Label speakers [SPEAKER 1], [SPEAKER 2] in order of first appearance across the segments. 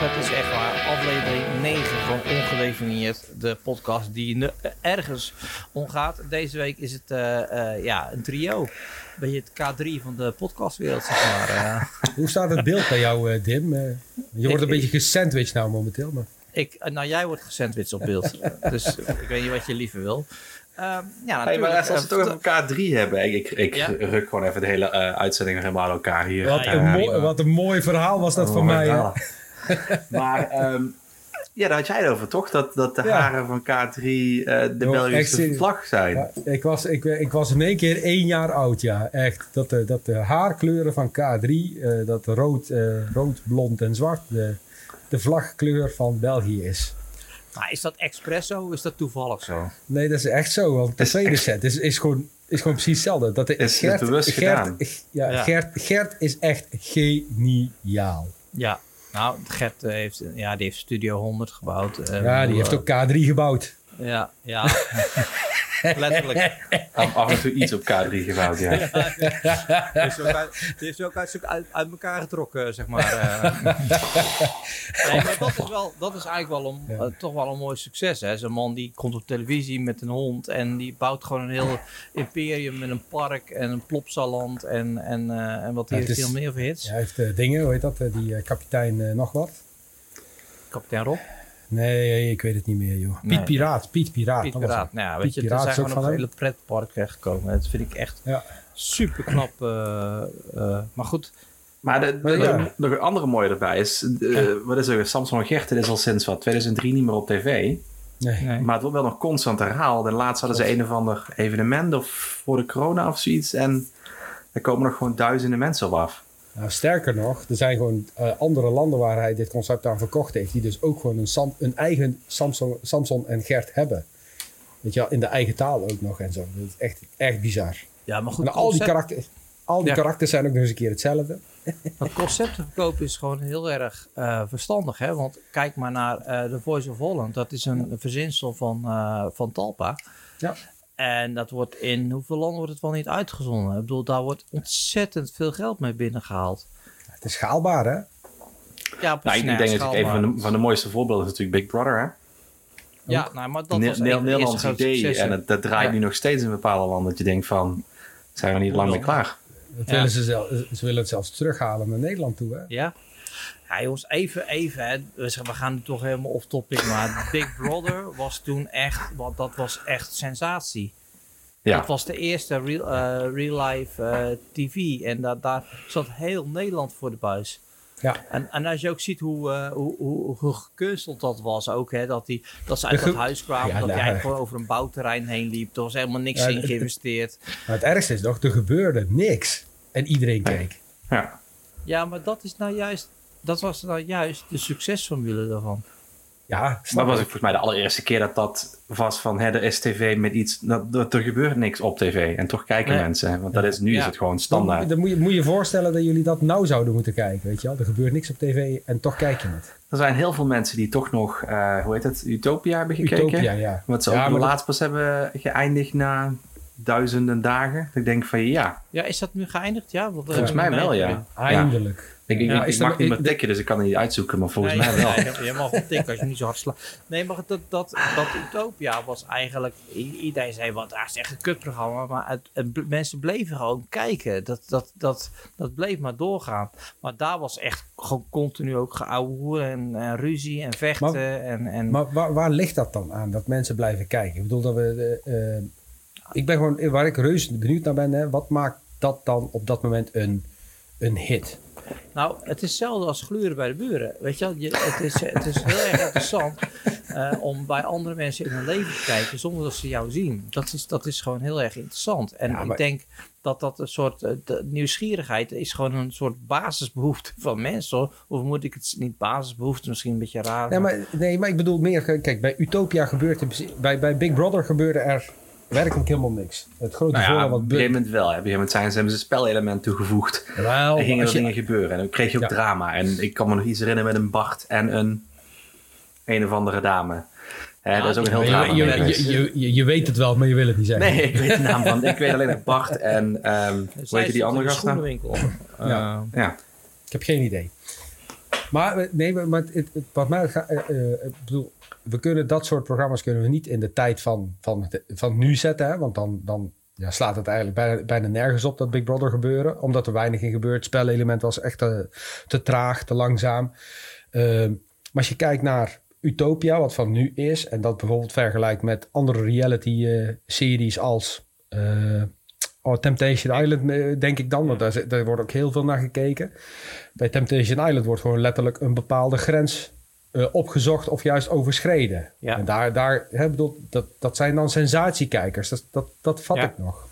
[SPEAKER 1] Het is echt waar. Aflevering 9 van Ongedefinieerd. De podcast die ergens omgaat. Deze week is het eh, eh, ja, een trio. Beetje het K3 van de podcastwereld, zeg maar. eh.
[SPEAKER 2] Hoe staat het beeld bij jou, eh, Dim? Je wordt een beetje gesandwiched nou momenteel. Maar...
[SPEAKER 1] ik, nou, jij wordt gesandwiched op beeld. dus ik weet niet wat je liever wil. Ehm, ja,
[SPEAKER 3] Hey,
[SPEAKER 1] natuurlijk.
[SPEAKER 3] maar als we het toch over elkaar drie hebben. Ik, ik, ik
[SPEAKER 1] Ja.
[SPEAKER 3] ruk gewoon even de hele uitzending helemaal aan elkaar hier.
[SPEAKER 2] Wat,
[SPEAKER 1] ja,
[SPEAKER 2] een mooi, wat een mooi verhaal was dat
[SPEAKER 3] Oh,
[SPEAKER 2] van mij.
[SPEAKER 3] maar ehm, ja, daar had jij het over, toch? Dat, dat de
[SPEAKER 2] Ja.
[SPEAKER 3] haren van K3 eh, de Belgische vlag zijn.
[SPEAKER 2] Ja, ik, was, ik, ik was in één keer één jaar oud, ja. Echt. Dat de, dat de haarkleuren van K3, eh, dat rood, eh, rood, blond en zwart, de, de vlagkleur van België is.
[SPEAKER 1] Maar is dat expresso of is dat toevallig zo?
[SPEAKER 2] Nee, dat is echt zo. Want de
[SPEAKER 3] Is
[SPEAKER 2] tweede
[SPEAKER 3] echt-
[SPEAKER 2] set is, is, gewoon, is gewoon precies hetzelfde. Dat de,
[SPEAKER 3] Is- is bewust gedaan.
[SPEAKER 2] ja,
[SPEAKER 1] Ja.
[SPEAKER 2] Gert, Gert is echt geniaal.
[SPEAKER 1] Ja. Nou, Gert eh, heeft, ja, die heeft Studio 100 gebouwd. Eh,
[SPEAKER 2] Ja, die heeft ook K3 gebouwd.
[SPEAKER 1] Ja, ja. Letterlijk.
[SPEAKER 3] Af, af en toe iets op K3 gebouwd, ja.
[SPEAKER 1] Die heeft ze ook uit, die heeft ze ook uit, uit, uit elkaar getrokken, zeg maar. eh. nee, maar dat is, wel, dat is eigenlijk wel een,
[SPEAKER 2] Ja.
[SPEAKER 1] eh, toch wel een mooi succes. hè. Zo'n man die komt op televisie met een hond en die bouwt gewoon een heel imperium met een park en een plopsaland en, en, eh, en wat
[SPEAKER 2] Ja,
[SPEAKER 1] heeft
[SPEAKER 2] het
[SPEAKER 1] hij nog meer voor hits?
[SPEAKER 2] Hij heeft dingen, hoe heet dat? die kapitein nog wat?
[SPEAKER 1] Kapitein Rob,
[SPEAKER 2] Nee, ik weet het niet meer, joh.
[SPEAKER 1] Nee.
[SPEAKER 2] Piet Piraat, Piet Piraat.
[SPEAKER 1] Piet
[SPEAKER 2] dat was
[SPEAKER 1] Piraat. Nou ja,
[SPEAKER 2] Piet
[SPEAKER 1] weet je, er
[SPEAKER 2] Piraat
[SPEAKER 1] zijn
[SPEAKER 2] is ook
[SPEAKER 1] gewoon op
[SPEAKER 2] van
[SPEAKER 1] een hele pretpark gekomen. Dat vind ik echt
[SPEAKER 2] Ja.
[SPEAKER 1] super knap. eh, eh, maar goed,
[SPEAKER 3] Maar, de,
[SPEAKER 2] Maar ja.
[SPEAKER 3] de- nog een andere mooie erbij is... eh, Wat is er? Samson en Gert is al sinds wat, 2003 niet meer op tv.
[SPEAKER 2] Nee.
[SPEAKER 1] nee.
[SPEAKER 3] Maar het wordt wel nog constant herhaald. En laatst hadden ze een of ander evenement of voor de corona of zoiets. En er komen nog gewoon duizenden mensen op af.
[SPEAKER 2] Nou, sterker nog, er zijn gewoon eh, andere landen waar hij dit concept aan verkocht heeft, die dus ook gewoon een, Sam- een eigen Samson, Samson en Gert hebben. Weet je wel, in de eigen taal ook nog en zo. Dat is echt, echt bizar.
[SPEAKER 1] Ja, maar goed,
[SPEAKER 2] En al die, karakters, al die
[SPEAKER 1] Ja.
[SPEAKER 2] karakters zijn ook nog eens een keer hetzelfde.
[SPEAKER 1] Maar concepten verkopen is gewoon heel erg eh, verstandig. Hè? Want kijk maar naar eh The Voice of Holland. Dat is een verzinsel van, van Talpa.
[SPEAKER 2] Ja.
[SPEAKER 1] En dat wordt in hoeveel landen wordt het wel niet uitgezonden? Ik bedoel, daar wordt ontzettend veel geld mee binnengehaald.
[SPEAKER 2] Het is schaalbaar, hè?
[SPEAKER 1] Ja,
[SPEAKER 3] Nou,
[SPEAKER 1] precies.
[SPEAKER 3] ik
[SPEAKER 1] Nou,
[SPEAKER 3] denk
[SPEAKER 1] ja,
[SPEAKER 3] dat ik een van de, van de mooiste voorbeelden is natuurlijk Big Brother. Hè?
[SPEAKER 1] Ja, nou, maar dat was
[SPEAKER 3] Ne-
[SPEAKER 1] een
[SPEAKER 3] Nederlands idee.
[SPEAKER 1] successen.
[SPEAKER 3] En het, dat draait
[SPEAKER 1] Ja.
[SPEAKER 3] nu nog steeds in bepaalde landen. Dat je denkt van, zijn we niet lang mee klaar?
[SPEAKER 2] Dat
[SPEAKER 1] Ja.
[SPEAKER 2] willen ze, zelf, ze willen het zelfs terughalen naar Nederland toe, hè?
[SPEAKER 1] Ja. Ja, jongens, even, even. Hè. We zeggen, we gaan nu toch helemaal off topic. Maar Big Brother was toen echt, want dat was echt sensatie.
[SPEAKER 3] Ja.
[SPEAKER 1] Dat was de eerste real, eh, real life eh, tv. En da daar zat heel Nederland voor de buis.
[SPEAKER 2] Ja.
[SPEAKER 1] En, en als je ook ziet hoe, eh, hoe, hoe, hoe gekunsteld dat was ook. Hè, dat, die, dat ze uit dat huis kwamen.
[SPEAKER 2] Ja,
[SPEAKER 1] dat
[SPEAKER 2] nou,
[SPEAKER 1] jij gewoon over een bouwterrein heen liep. Er was helemaal niks
[SPEAKER 2] Ja,
[SPEAKER 1] in geïnvesteerd.
[SPEAKER 2] Maar het ergste is nog, er gebeurde niks. En iedereen keek.
[SPEAKER 3] Ja.
[SPEAKER 1] Ja, maar dat, is nou juist, dat was nou juist de succesformule daarvan.
[SPEAKER 2] Ja,
[SPEAKER 3] Maar
[SPEAKER 2] snap
[SPEAKER 3] was
[SPEAKER 2] ik.
[SPEAKER 3] ook volgens mij de allereerste keer dat dat was van, hè, er is tv met iets, dat, dat er gebeurt niks op tv. En toch kijken
[SPEAKER 1] Nee.
[SPEAKER 3] mensen. Want dat is, nu
[SPEAKER 1] Ja.
[SPEAKER 3] is het gewoon standaard.
[SPEAKER 2] dan moet, je, moet je voorstellen dat jullie dat nou zouden moeten kijken, weet je wel. Er gebeurt niks op tv en toch kijk je het.
[SPEAKER 3] Er zijn heel veel mensen die toch nog, eh, hoe heet het, Utopia hebben gekeken.
[SPEAKER 2] Utopia, ja.
[SPEAKER 3] Wat ze
[SPEAKER 2] Ja,
[SPEAKER 3] ook
[SPEAKER 2] dat-
[SPEAKER 3] laatst pas hebben geëindigd na duizenden dagen. Dat ik denk van ja,
[SPEAKER 1] Ja, is dat nu geëindigd? Ja, want,
[SPEAKER 3] Volgens
[SPEAKER 1] eh,
[SPEAKER 3] mij wel, ja.
[SPEAKER 2] Eindelijk.
[SPEAKER 3] Ik,
[SPEAKER 2] Ja,
[SPEAKER 3] ik mag niet meer
[SPEAKER 2] ik-
[SPEAKER 3] tikken, dus ik kan het niet uitzoeken. Maar volgens
[SPEAKER 1] nee,
[SPEAKER 3] mij wel.
[SPEAKER 1] nee, je- je mag wel tikken als je niet zo hard slaat. Nee, maar dat, dat, dat Utopia was eigenlijk... Iedereen zei, wat, dat is echt een kutprogramma. Maar het, mensen bleven gewoon kijken. Dat, dat, dat, dat bleef maar doorgaan. Maar daar was echt gewoon continu ook geouwe en, en ruzie en vechten.
[SPEAKER 2] Maar-
[SPEAKER 1] en, en,
[SPEAKER 2] Maar waar, waar ligt dat dan aan, dat mensen blijven kijken? Ik bedoel dat we... eh, eh, ik ben gewoon, waar ik reuze benieuwd naar ben, hè, wat maakt dat dan op dat moment een, een hit?
[SPEAKER 1] Nou, het is hetzelfde als gluren bij de buren. Weet je het, is, het is heel erg interessant eh, om bij andere mensen in hun leven te kijken zonder dat ze jou zien. Dat is, dat is gewoon heel erg interessant. En
[SPEAKER 2] Ja,
[SPEAKER 1] ik denk dat dat een soort eh, de nieuwsgierigheid is gewoon een soort basisbehoefte van mensen. Hoor. Of moet ik het niet basisbehoefte, misschien een beetje raar.
[SPEAKER 2] Nee, maar, nee, maar ik bedoel meer, kijk, bij Utopia gebeurt er, bij, bij Big Brother gebeurde er werkelijk helemaal niks. Het grote
[SPEAKER 3] Nou ja,
[SPEAKER 2] voordeel
[SPEAKER 3] op
[SPEAKER 2] wat
[SPEAKER 3] een gegeven moment wel. Op een gegeven moment zijn ze, hebben ze een spelelement toegevoegd.
[SPEAKER 2] Wel,
[SPEAKER 3] en gingen er dingen gebeuren. En dan kreeg je ook
[SPEAKER 2] Ja.
[SPEAKER 3] drama. En ik kan me nog iets herinneren met een Bart en een een of andere dame. Hè, dat is ook een heel
[SPEAKER 2] je,
[SPEAKER 3] drama.
[SPEAKER 2] je, je, je, weet het wel, maar je wil het niet zeggen.
[SPEAKER 3] Nee, ik weet de naam van. Ik weet alleen nog Bart en ehm hoe heet die andere gast nou?
[SPEAKER 2] Ja.
[SPEAKER 3] Ja.
[SPEAKER 2] Ik heb geen idee. Maar eh, nee, maar- maar het, het- wat mij gaat, eh, eh, ik bedoel, we kunnen dat soort programma's kunnen we niet in de tijd van, van, van nu zetten, hè? want dan, dan ja, slaat het eigenlijk bijna, nergens op dat Big Brother gebeuren, omdat er weinig in gebeurt. Het spelelement was echt te, te traag, te langzaam. Ehm, maar als je kijkt naar Utopia, wat van nu is, en dat bijvoorbeeld vergelijkt met andere reality-series als eh, oh, Temptation Island, eh, denk ik dan, want daar, daar wordt ook heel veel naar gekeken. Bij Temptation Island wordt gewoon letterlijk een bepaalde grens eh, opgezocht of juist overschreden.
[SPEAKER 1] Ja.
[SPEAKER 2] En daar, daar hè, bedoel, dat, dat zijn dan sensatiekijkers. Dat, dat, dat vat
[SPEAKER 1] Ja.
[SPEAKER 2] ik nog.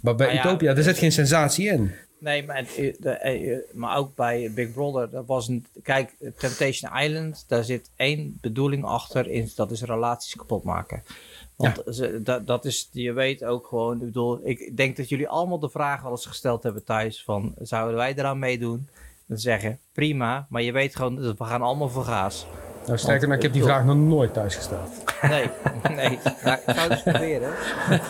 [SPEAKER 2] Maar bij
[SPEAKER 1] Maar ja,
[SPEAKER 2] Utopia, er zit geen sensatie in.
[SPEAKER 1] Nee, maar, eh, eh, maar ook bij Big Brother, dat was een. Kijk, Temptation Island, daar zit één bedoeling achter, in, dat is relaties kapot maken. Want ze, dat, dat is, je weet ook gewoon, ik bedoel, ik denk dat jullie allemaal de vraag wel eens gesteld hebben thuis: van zouden wij eraan meedoen? Dan zeggen prima, maar je weet gewoon, dat we gaan allemaal voor gaas.
[SPEAKER 2] Nou, sterker nog, ik heb die
[SPEAKER 1] ik
[SPEAKER 2] vraag nog nooit thuis gesteld.
[SPEAKER 1] Nee, nee, nou, ik zou het eens proberen.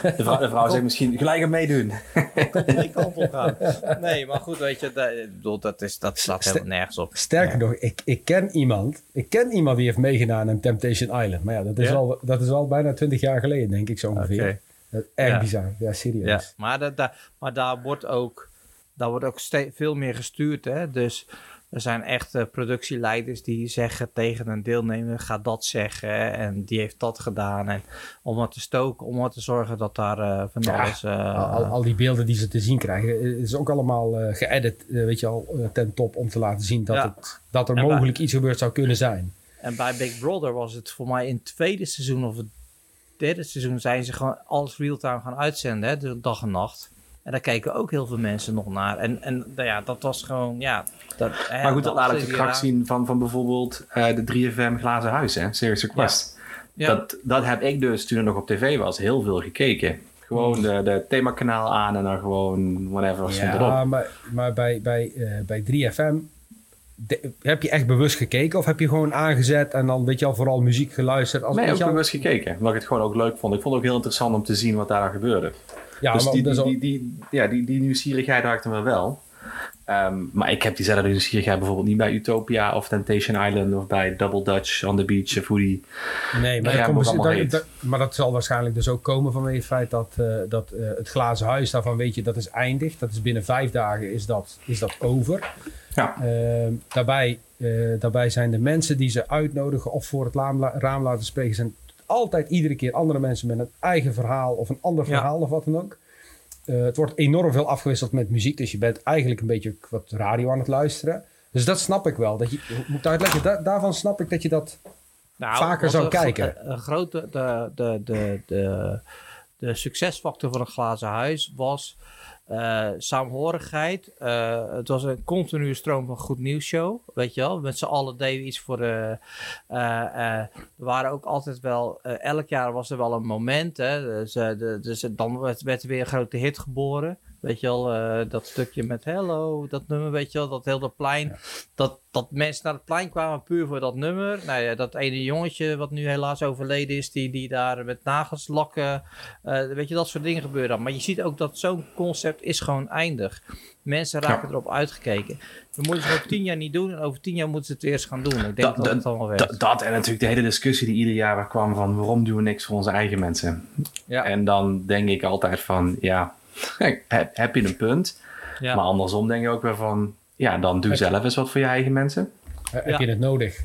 [SPEAKER 3] De vrouw, de vrouw zegt misschien gelijk aan meedoen.
[SPEAKER 1] Ik kan op gaan. Nee, maar goed, weet je, dat, ik bedoel, dat, is, dat slaat helemaal nergens op.
[SPEAKER 2] Sterker nog, ik, ik ken iemand. Ik ken iemand die heeft meegedaan aan Temptation Island. Maar ja, dat is,
[SPEAKER 1] Ja?
[SPEAKER 2] al, dat is al bijna twintig jaar geleden, denk ik zo ongeveer. Dat is erg
[SPEAKER 1] Ja.
[SPEAKER 2] bizar. Ja, serieus.
[SPEAKER 1] Ja, maar, dat, daar- maar daar wordt ook, daar wordt ook ste- veel meer gestuurd. Hè? Dus er zijn echt productieleiders die zeggen tegen een deelnemer: ga dat zeggen. En die heeft dat gedaan. En om wat te stoken, om wat te zorgen dat daar eh, van
[SPEAKER 2] Ja,
[SPEAKER 1] alles. eh,
[SPEAKER 2] Al, die beelden die ze te zien krijgen, eh, is ook allemaal eh geëdit, weet je al, ten top om te laten zien dat,
[SPEAKER 1] Ja.
[SPEAKER 2] het, dat er
[SPEAKER 1] En bij-
[SPEAKER 2] mogelijk iets gebeurd zou kunnen zijn.
[SPEAKER 1] En bij Big Brother was het voor mij in het tweede seizoen of het derde seizoen zijn ze gewoon alles real-time gaan uitzenden, hè, de dag en nacht. En daar keken ook heel veel mensen nog naar. En, en nou ja, dat was gewoon, ja. Dat, hè,
[SPEAKER 3] Maar goed, dat laat ook de kracht zien van, van bijvoorbeeld eh, de 3FM Glazen Huis, hè? Serious Request.
[SPEAKER 1] Ja.
[SPEAKER 3] Dat, dat heb ik dus toen het nog op tv was heel veel gekeken. Gewoon de, de themakanaal aan en dan gewoon whatever stond erop.
[SPEAKER 2] Ja, maar, maar bij, bij, eh, bij 3FM de- heb je echt bewust gekeken of heb je gewoon aangezet en dan weet je al vooral muziek geluisterd? Als,
[SPEAKER 3] Nee,
[SPEAKER 2] je al-
[SPEAKER 3] bewust gekeken. Omdat ik het gewoon ook leuk vond. Ik vond het ook heel interessant om te zien wat daar gebeurde.
[SPEAKER 2] ja,
[SPEAKER 3] dus
[SPEAKER 2] maar
[SPEAKER 3] die, die,
[SPEAKER 2] al-
[SPEAKER 3] die, die, ja, die, die nieuwsgierigheid ik dan wel. Ehm, maar ik heb diezelfde nieuwsgierigheid bijvoorbeeld niet bij Utopia of Temptation Island of bij Double Dutch on the Beach of hoe die...
[SPEAKER 2] Nee, maar,
[SPEAKER 3] Ja,
[SPEAKER 2] dat dat- dat- maar dat zal waarschijnlijk dus ook komen vanwege het feit dat, eh, dat eh, het glazen huis daarvan weet je, dat is eindig. Dat is binnen vijf dagen is dat, is dat over.
[SPEAKER 3] Ja.
[SPEAKER 2] Ehm, daarbij, eh, daarbij zijn de mensen die ze uitnodigen of voor het raam, la- raam laten spreken, zijn altijd iedere keer andere mensen met een eigen verhaal of een ander
[SPEAKER 1] Ja.
[SPEAKER 2] verhaal of wat dan ook. Eh, het wordt enorm veel afgewisseld met muziek, dus je bent eigenlijk een beetje wat radio aan het luisteren. Dus dat snap ik wel. Dat je, moet ik het uitleggen? Da- daarvan snap ik dat je dat
[SPEAKER 1] Nou,
[SPEAKER 2] vaker zou kijken.
[SPEAKER 1] Een, grote, de, de, de, de, de succesfactor van een glazen huis was eh saamhorigheid. Eh, het was een continue stroom van goed nieuws show. Weet je wel, met z'n allen deden we iets voor de. eh, er waren ook altijd wel, elk jaar was er wel een moment. Hè, dus, dus dan werd, werd er weer een grote hit geboren. Weet je wel, eh, dat stukje met Hello, dat nummer, weet je wel, dat hele plein. Dat, dat mensen naar het plein kwamen puur voor dat nummer. Nou ja, dat ene jongetje wat nu helaas overleden is, die, die daar met nagels lakken. eh, weet je, dat soort dingen gebeuren dan. Maar je ziet ook dat zo'n concept is gewoon eindig. Mensen raken erop uitgekeken. We moeten het over tien jaar niet doen en over tien jaar moeten ze het eerst gaan doen. Ik denk dat,
[SPEAKER 3] Dat-
[SPEAKER 1] het allemaal werkt.
[SPEAKER 3] Dat, dat en natuurlijk de hele discussie die ieder jaar kwam van waarom doen we niks voor onze eigen mensen.
[SPEAKER 1] ja,
[SPEAKER 3] En dan denk ik altijd van ja, heb, heb je een punt.
[SPEAKER 1] ja.
[SPEAKER 3] Maar andersom denk je ook weer van ja, dan doe
[SPEAKER 2] Heb je-
[SPEAKER 3] zelf eens wat voor je eigen mensen.
[SPEAKER 1] Ja.
[SPEAKER 2] Heb je het nodig?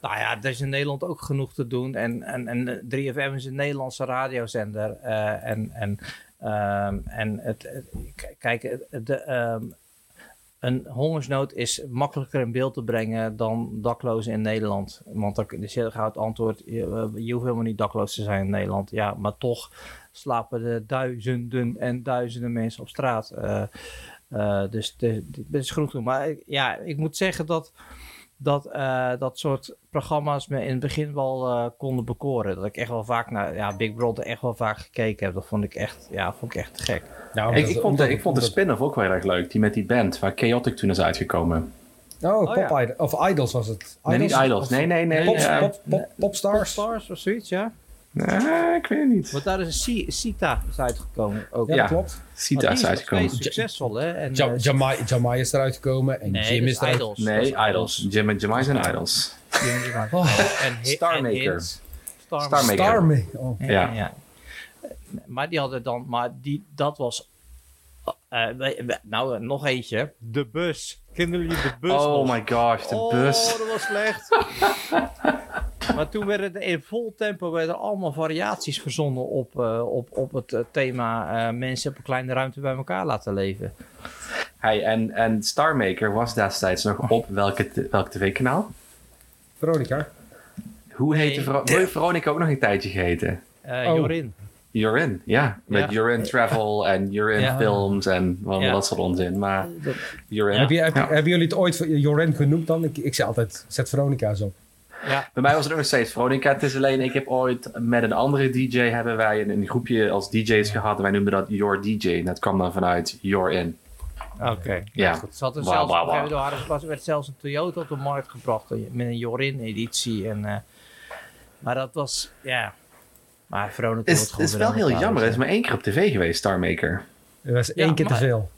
[SPEAKER 1] Nou ja, er is in Nederland ook genoeg te doen. En, en, en eh, 3FM is een Nederlandse radiozender. eh, en, en, ehm, en het, kijk, het- de, ehm, een hongersnood is makkelijker in beeld te brengen dan daklozen in Nederland. Want dan is heel gauw het antwoord, je, eh, je hoeft helemaal niet dakloos te zijn in Nederland. Ja, maar toch slapen er duizenden en duizenden mensen op straat. Eh, eh, dus dit is genoeg doen. Maar ja, ik moet zeggen dat dat eh, dat soort programma's me in het begin wel eh, konden bekoren. Dat ik echt wel vaak naar ja, Big Brother echt wel vaak gekeken heb. Dat vond ik echt, ja, vond ik echt gek.
[SPEAKER 2] Nou,
[SPEAKER 3] Ik, vond, de, ik vond de spin-off ook wel heel erg leuk. Die met die band waar Chaotic toen is uitgekomen.
[SPEAKER 2] Oh,
[SPEAKER 1] Oh,
[SPEAKER 2] Pop
[SPEAKER 1] ja.
[SPEAKER 2] Idol- of Idols was het.
[SPEAKER 3] Nee, niet Idols.
[SPEAKER 2] Of-
[SPEAKER 3] Nee, nee, nee.
[SPEAKER 2] Pop,
[SPEAKER 3] ja.
[SPEAKER 2] pop, pop, Popstars.
[SPEAKER 1] Of zoiets, ja?
[SPEAKER 3] Nee, ik weet het niet.
[SPEAKER 1] Want daar is een Sita is uitgekomen ook.
[SPEAKER 2] Ja, klopt.
[SPEAKER 3] Sita is
[SPEAKER 1] nog
[SPEAKER 3] uitgekomen.
[SPEAKER 1] succesvol, hè? En,
[SPEAKER 2] Ja,
[SPEAKER 1] eh,
[SPEAKER 2] Jamai, Jamai is eruit gekomen en
[SPEAKER 1] nee,
[SPEAKER 2] Jim is eruit.
[SPEAKER 1] Idols.
[SPEAKER 3] Nee,
[SPEAKER 1] is
[SPEAKER 3] Idols. Jim en Jamai zijn Idols.
[SPEAKER 1] Jim Jamai.
[SPEAKER 2] Oh.
[SPEAKER 1] En Hi-
[SPEAKER 3] Starmaker.
[SPEAKER 1] Starmaker.
[SPEAKER 3] Starmaker.
[SPEAKER 2] Oh.
[SPEAKER 1] Ja. Maar die hadden dan, maar die, dat was. eh, we- we- nou, eh, nog eentje. De bus. Kennen jullie de bus?
[SPEAKER 3] Oh
[SPEAKER 1] nog?
[SPEAKER 3] my gosh, de
[SPEAKER 1] oh,
[SPEAKER 3] bus.
[SPEAKER 1] dat was slecht. maar toen werden er in vol tempo werden er allemaal variaties verzonnen op, eh, op, op het eh, thema eh, mensen op een kleine ruimte bij elkaar laten leven.
[SPEAKER 3] Hey, en, en Starmaker was destijds nog op welke, welk tv-kanaal?
[SPEAKER 2] Veronica.
[SPEAKER 3] Hoe
[SPEAKER 1] Nee.
[SPEAKER 3] heette heeft Veronica ook nog een tijdje geheten?
[SPEAKER 1] Eh
[SPEAKER 2] Oh.
[SPEAKER 1] Jorin.
[SPEAKER 3] You're in, ja. Met
[SPEAKER 1] Ja.
[SPEAKER 3] You're in Travel en You're in
[SPEAKER 1] Ja.
[SPEAKER 3] Films en wel
[SPEAKER 1] Ja.
[SPEAKER 3] dat soort onzin. Maar
[SPEAKER 1] Dat-
[SPEAKER 3] You're in.
[SPEAKER 2] Heb je, heb,
[SPEAKER 3] Ja.
[SPEAKER 2] Hebben jullie het ooit Joren genoemd dan? Ik, ik zei altijd, zet Veronica's op.
[SPEAKER 1] ja,
[SPEAKER 3] Bij mij was het ook nog steeds Veronica. Het is alleen, ik heb ooit met een andere DJ hebben wij een, een groepje als DJ's gehad. En wij noemden dat Your DJ. En dat kwam dan vanuit You're in.
[SPEAKER 1] oké.
[SPEAKER 3] Ja.
[SPEAKER 1] Goed, ze hadden zelfs, was- werd zelfs een Toyota op de markt gebracht met een Jorin-editie. En, eh, maar dat was, ja. Maar Veronica
[SPEAKER 3] Het is,
[SPEAKER 1] wordt gewoon
[SPEAKER 3] het is wel heel jammer. Het is maar één keer op tv geweest, Starmaker.
[SPEAKER 2] Dat was
[SPEAKER 1] Ja,
[SPEAKER 2] één keer
[SPEAKER 1] maar-
[SPEAKER 2] te veel.